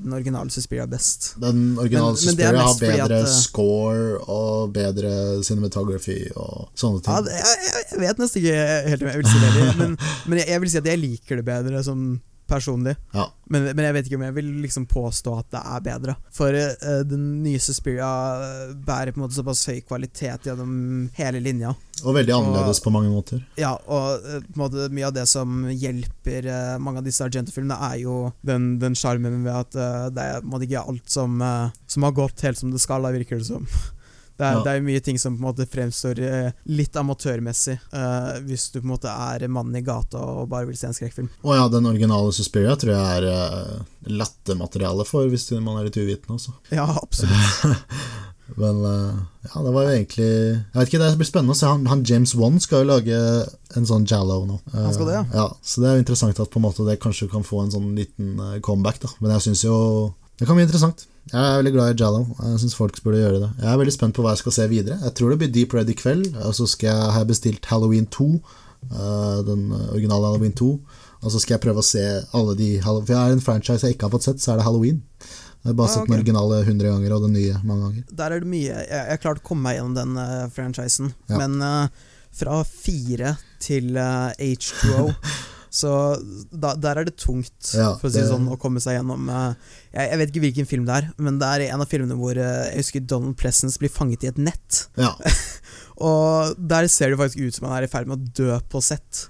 den originale Suspiria best. Den originale men, Suspiria men har bedre at, score og bedre cinematography og sånne ting. Ja, jeg, jeg, vet nesten ikke helt om jeg vil si det, men, men jeg, vil si at jeg liker det bedre som personlig. Ja. Men, men, jeg vet ikke om jeg vil liksom påstå at det er bedre. For uh, den nye Suspiria bærer på en måte såpass høy kvalitet gjennom hele linja. Og veldig annerledes og, på mange måter. Ja, og uh, på en måte mye av det som hjelper uh, mange av disse Argento-filmene, er jo den sjarmen ved at det er på en måte ikke alt som, som har gått helt som det skal, da virker det som. Det er, ja. det er mye ting som på en måte fremstår eh, litt amatørmessig, uh, hvis du på en måte er mannen i gata og bare vil se en skrekkfilm. Å ja, den originale Suspiria tror jeg er uh, lattermateriale for, hvis man er litt uvitende, altså. Ja, absolutt. Men uh, ja, det var jo egentlig Jeg vet ikke, Det blir spennende å se. Han, han James Wan skal jo lage en sånn Jallo nå. Han skal det, ja. ja. Så det er jo interessant at på en måte det kanskje kan få en sånn liten comeback. da Men jeg syns jo det kan bli interessant. Jeg er veldig glad i Jallo. Jeg syns folk burde gjøre det. Jeg er veldig spent på hva jeg skal se videre. Jeg tror det blir Deep Red i kveld. Og så skal jeg ha bestilt Halloween 2. Eh, den originale Halloween 2. Og så skal jeg prøve å se alle de For jeg er en franchise jeg ikke har fått sett, så er det Halloween. Jeg har bare ah, sett okay. den originale 100 ganger og den nye mange ganger. Der er det mye Jeg har klart å komme meg gjennom den uh, franchisen, ja. men uh, fra fire til uh, H2O Så da, der er det tungt, ja, for å si det sånn, å komme seg gjennom uh, jeg, jeg, vet ikke hvilken film det er, men det er en av filmene hvor uh, jeg husker Donald Pleasence blir fanget i et nett. Ja. og der ser det faktisk ut som han er i ferd med å dø på sett.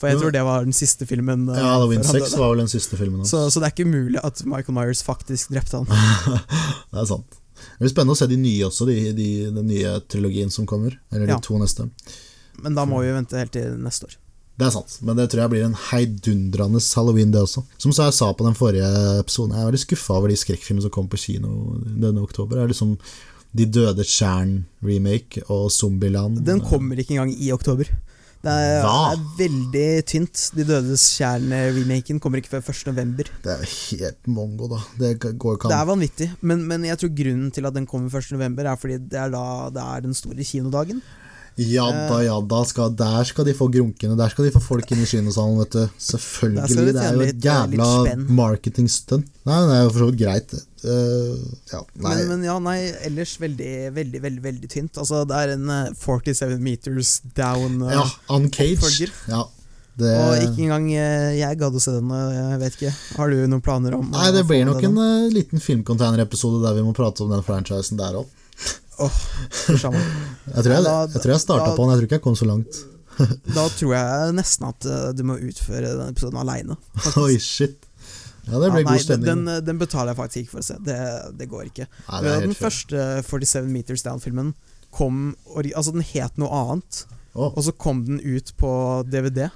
For jeg tror det var den siste filmen. Ja, Halloween 6 var vel den siste filmen så, så, det er ikke mulig at Michael Myers faktisk drepte han. det er sant. Det blir spennende å se de nye også, de, de, den nye trilogien som kommer. Eller de ja. to neste. Men da må vi vente helt til neste år. Det er sant, men det tror jeg blir en heidundrende halloween, det også. Som jeg sa på den forrige episoden, jeg er veldig skuffa over de skrekkfilmene som kom på kino denne oktober. Det er liksom De døde tjern-remake og Zombieland. Den kommer ikke engang i oktober. Det er, er veldig tynt. De dødes kjerne-remaken kommer ikke før 1.11. Det er helt mongo, da. Det går ikke an. Det er vanvittig, men, men, jeg tror grunnen til at den kommer 1.11, er fordi det er da det er den store kinodagen. Ja da, ja da. Skal, der skal de få grunkene. Der skal de få folk inn i kinosalen, vet du. Selvfølgelig. Det er jo et jævla marketingstunt. Nei, det er jo for så vidt greit. Uh, ja, men, men, ja, nei, ellers veldig, veldig, veldig veldig tynt. Altså, det er en uh, eh, 47 meters down uh, Ja, uncaged. Ja, det... Og ikke engang jeg gadd å se den. Jeg vet ikke Har du noen planer om Nei, Det blir nok en uh, liten filmcontainer-episode der vi må prate om den franchisen der òg. Oh, jeg, tror jeg, jeg, tror jeg starta på den, jeg tror ikke jeg kom så langt. da tror jeg nesten at uh, du må utføre den episoden aleine. Oi, shit. Ja, det ble ja, god stemning. Den, den, betaler jeg faktisk ikke for å se. Det, det går ikke. Nei, det den første 47 Meters Down-filmen kom Altså, den het noe annet, oh. og så kom den ut på DVD.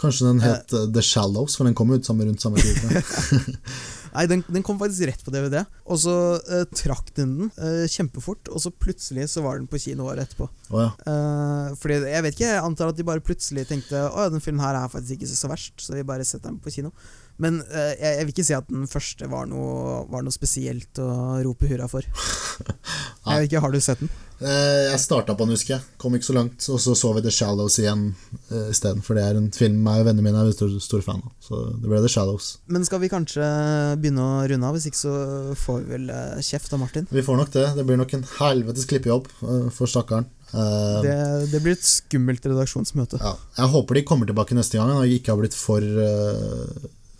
Kanskje den het uh, The Shallows, for den kom ut samme, rundt samme tid. Nei, den, den, kom faktisk rett på DVD, og så uh, trakk den den uh, kjempefort, og så plutselig så var den på kino året etterpå. Oh, ja. uh, fordi jeg vet ikke, jeg antar at de bare plutselig tenkte Å ja, den filmen her er faktisk ikke så verst, så vi bare setter den på kino. Men jeg, jeg, vil ikke si at den første var noe, var noe spesielt å rope hurra for. jeg vet ikke, Har du sett den? Eh, jeg starta på den, husker jeg. Kom ikke så langt. Og så så vi The Shallows igjen uh, isteden. For det er en film meg og vennene mine er store, store fan av. Så det ble The Shallows. Men skal vi kanskje begynne å runde av? Hvis ikke så får vi vel kjeft av Martin? Vi får nok det. Det blir nok en helvetes klippejobb for stakkaren. Det, det, blir et skummelt redaksjonsmøte. Ja. Jeg håper de kommer tilbake neste gang og ikke har blitt for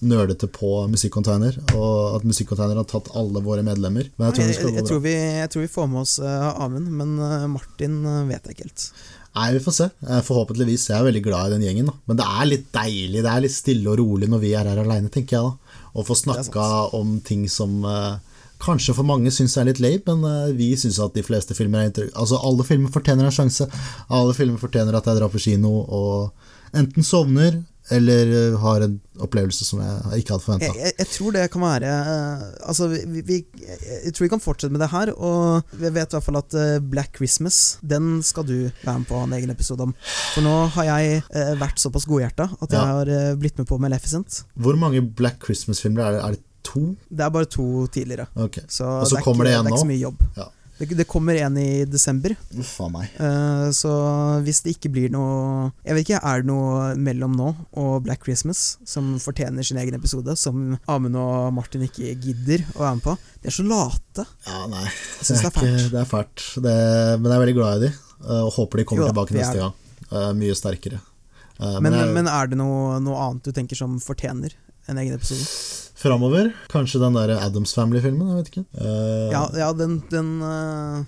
nerdete på Musikkonteiner, og at Musikkonteiner har tatt alle våre medlemmer. Men jeg tror, jeg, jeg, jeg, tror vi, jeg tror, vi, får med oss uh, Amund, men uh, Martin uh, vet jeg ikke helt. Nei, vi får se. Forhåpentligvis. Jeg er veldig glad i den gjengen. Da. Men det er litt deilig, det er litt stille og rolig når vi er her aleine, tenker jeg da. Å få snakka om ting som kanskje for mange syns er litt lame, men vi syns at de fleste filmer er interessante. Altså, alle filmer fortjener en sjanse. Alle filmer fortjener at jeg drar på kino og enten sovner eller eh, har en opplevelse som jeg ikke hadde forventa. Jeg, jeg, jeg, tror det kan være uh, Altså, vi, vi, Jeg tror vi kan fortsette med det her. Og vi vet i hvert fall at uh, Black Christmas, den skal du være med på en egen episode om. For nå har jeg vært såpass godhjerta at jeg har blitt med på Maleficent. Hvor mange Black Christmas-filmer er det? Er det to? Det er bare to tidligere. Okay. Så og så kommer det, ikke, det er ikke så mye jobb. Ja. Det, det, kommer en i desember. Uff a meg. Uh, så hvis det ikke blir noe Jeg vet ikke, Er det noe mellom nå og Black Christmas som fortjener sin egen episode, som Amund og Martin ikke gidder å være med på? De er så late. Ja, nei. Det er, det er, fælt. Det er fælt. Det, men jeg er veldig glad i de, uh, og håper de kommer jo, tilbake neste gang. Uh, mye sterkere. Men, men, er, men, er det noe, noe, annet du tenker som fortjener en egen episode. Framover, kanskje den der Adams Family-filmen, jeg vet ikke. Uh, ja, ja, den, den uh,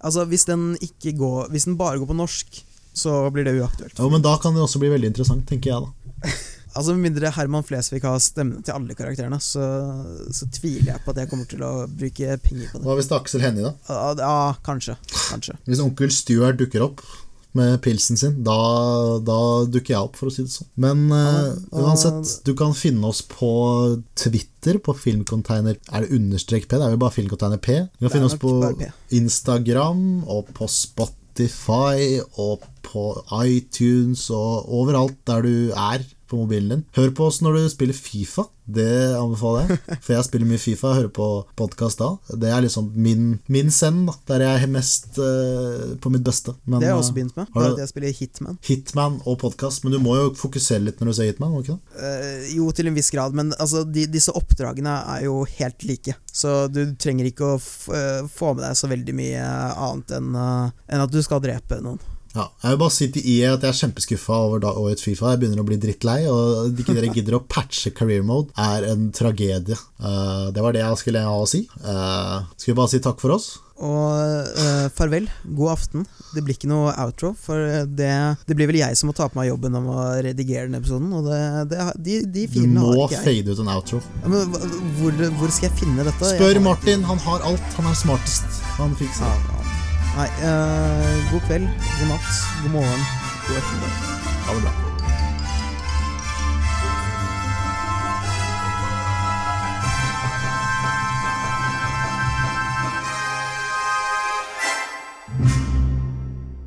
Altså, hvis den ikke går Hvis den bare går på norsk, så blir det uaktuelt. Jo, men da kan det også bli veldig interessant, tenker jeg, da. altså Med mindre Herman Flesvig har stemmene til alle karakterene, så, så, tviler jeg på at jeg kommer til å bruke penger på det. Hva hvis det er Aksel Hennie, da? Ja, kanskje. kanskje. Hvis onkel Stuart dukker opp, med pilsen sin, da, da, dukker jeg opp, for å si det sånn. Men uh, uansett, du kan finne oss på Twitter, på Filmcontainer Er det understrek P? Det er jo bare Filmcontainer P. Du kan finne oss på Instagram og på Spotify og på iTunes og overalt der du er på mobilen din. Hør på oss når du spiller Fifa. Det anbefaler jeg. For jeg spiller mye Fifa og hører på podkast da. Det er liksom min, min send, da, der jeg er mest uh, på mitt beste. Men, det har jeg også begynt med. Bare at jeg spiller Hitman. Hitman og podkast. Men du må jo fokusere litt når du ser Hitman? ikke det? Uh, jo, til en viss grad. Men altså, de, disse oppdragene er jo helt like. Så du trenger ikke å uh, få med deg så veldig mye annet enn, enn at du skal drepe noen. Ja, jeg vil bare si til IE at jeg er kjempeskuffa over årets Fifa. Jeg begynner å bli drittlei, og at ikke dere gidder å patche career mode, er en tragedie. Uh, det var det jeg skulle ha å si. Uh, skal vi bare si takk for oss? Og uh, farvel. God aften. Det blir ikke noe outro, for det, det, blir vel jeg som må ta på meg jobben om å redigere den episoden. Og det, det, de, de filene har ikke jeg. Du må fade ut en outro. Ja, men hvor, hvor, skal jeg finne dette? Spør Martin. Han har alt. Han er smartest. Han fikser det. Ja, Nei, uh, god kveld, god natt, god morgen, god ettermiddag. Ha det bra.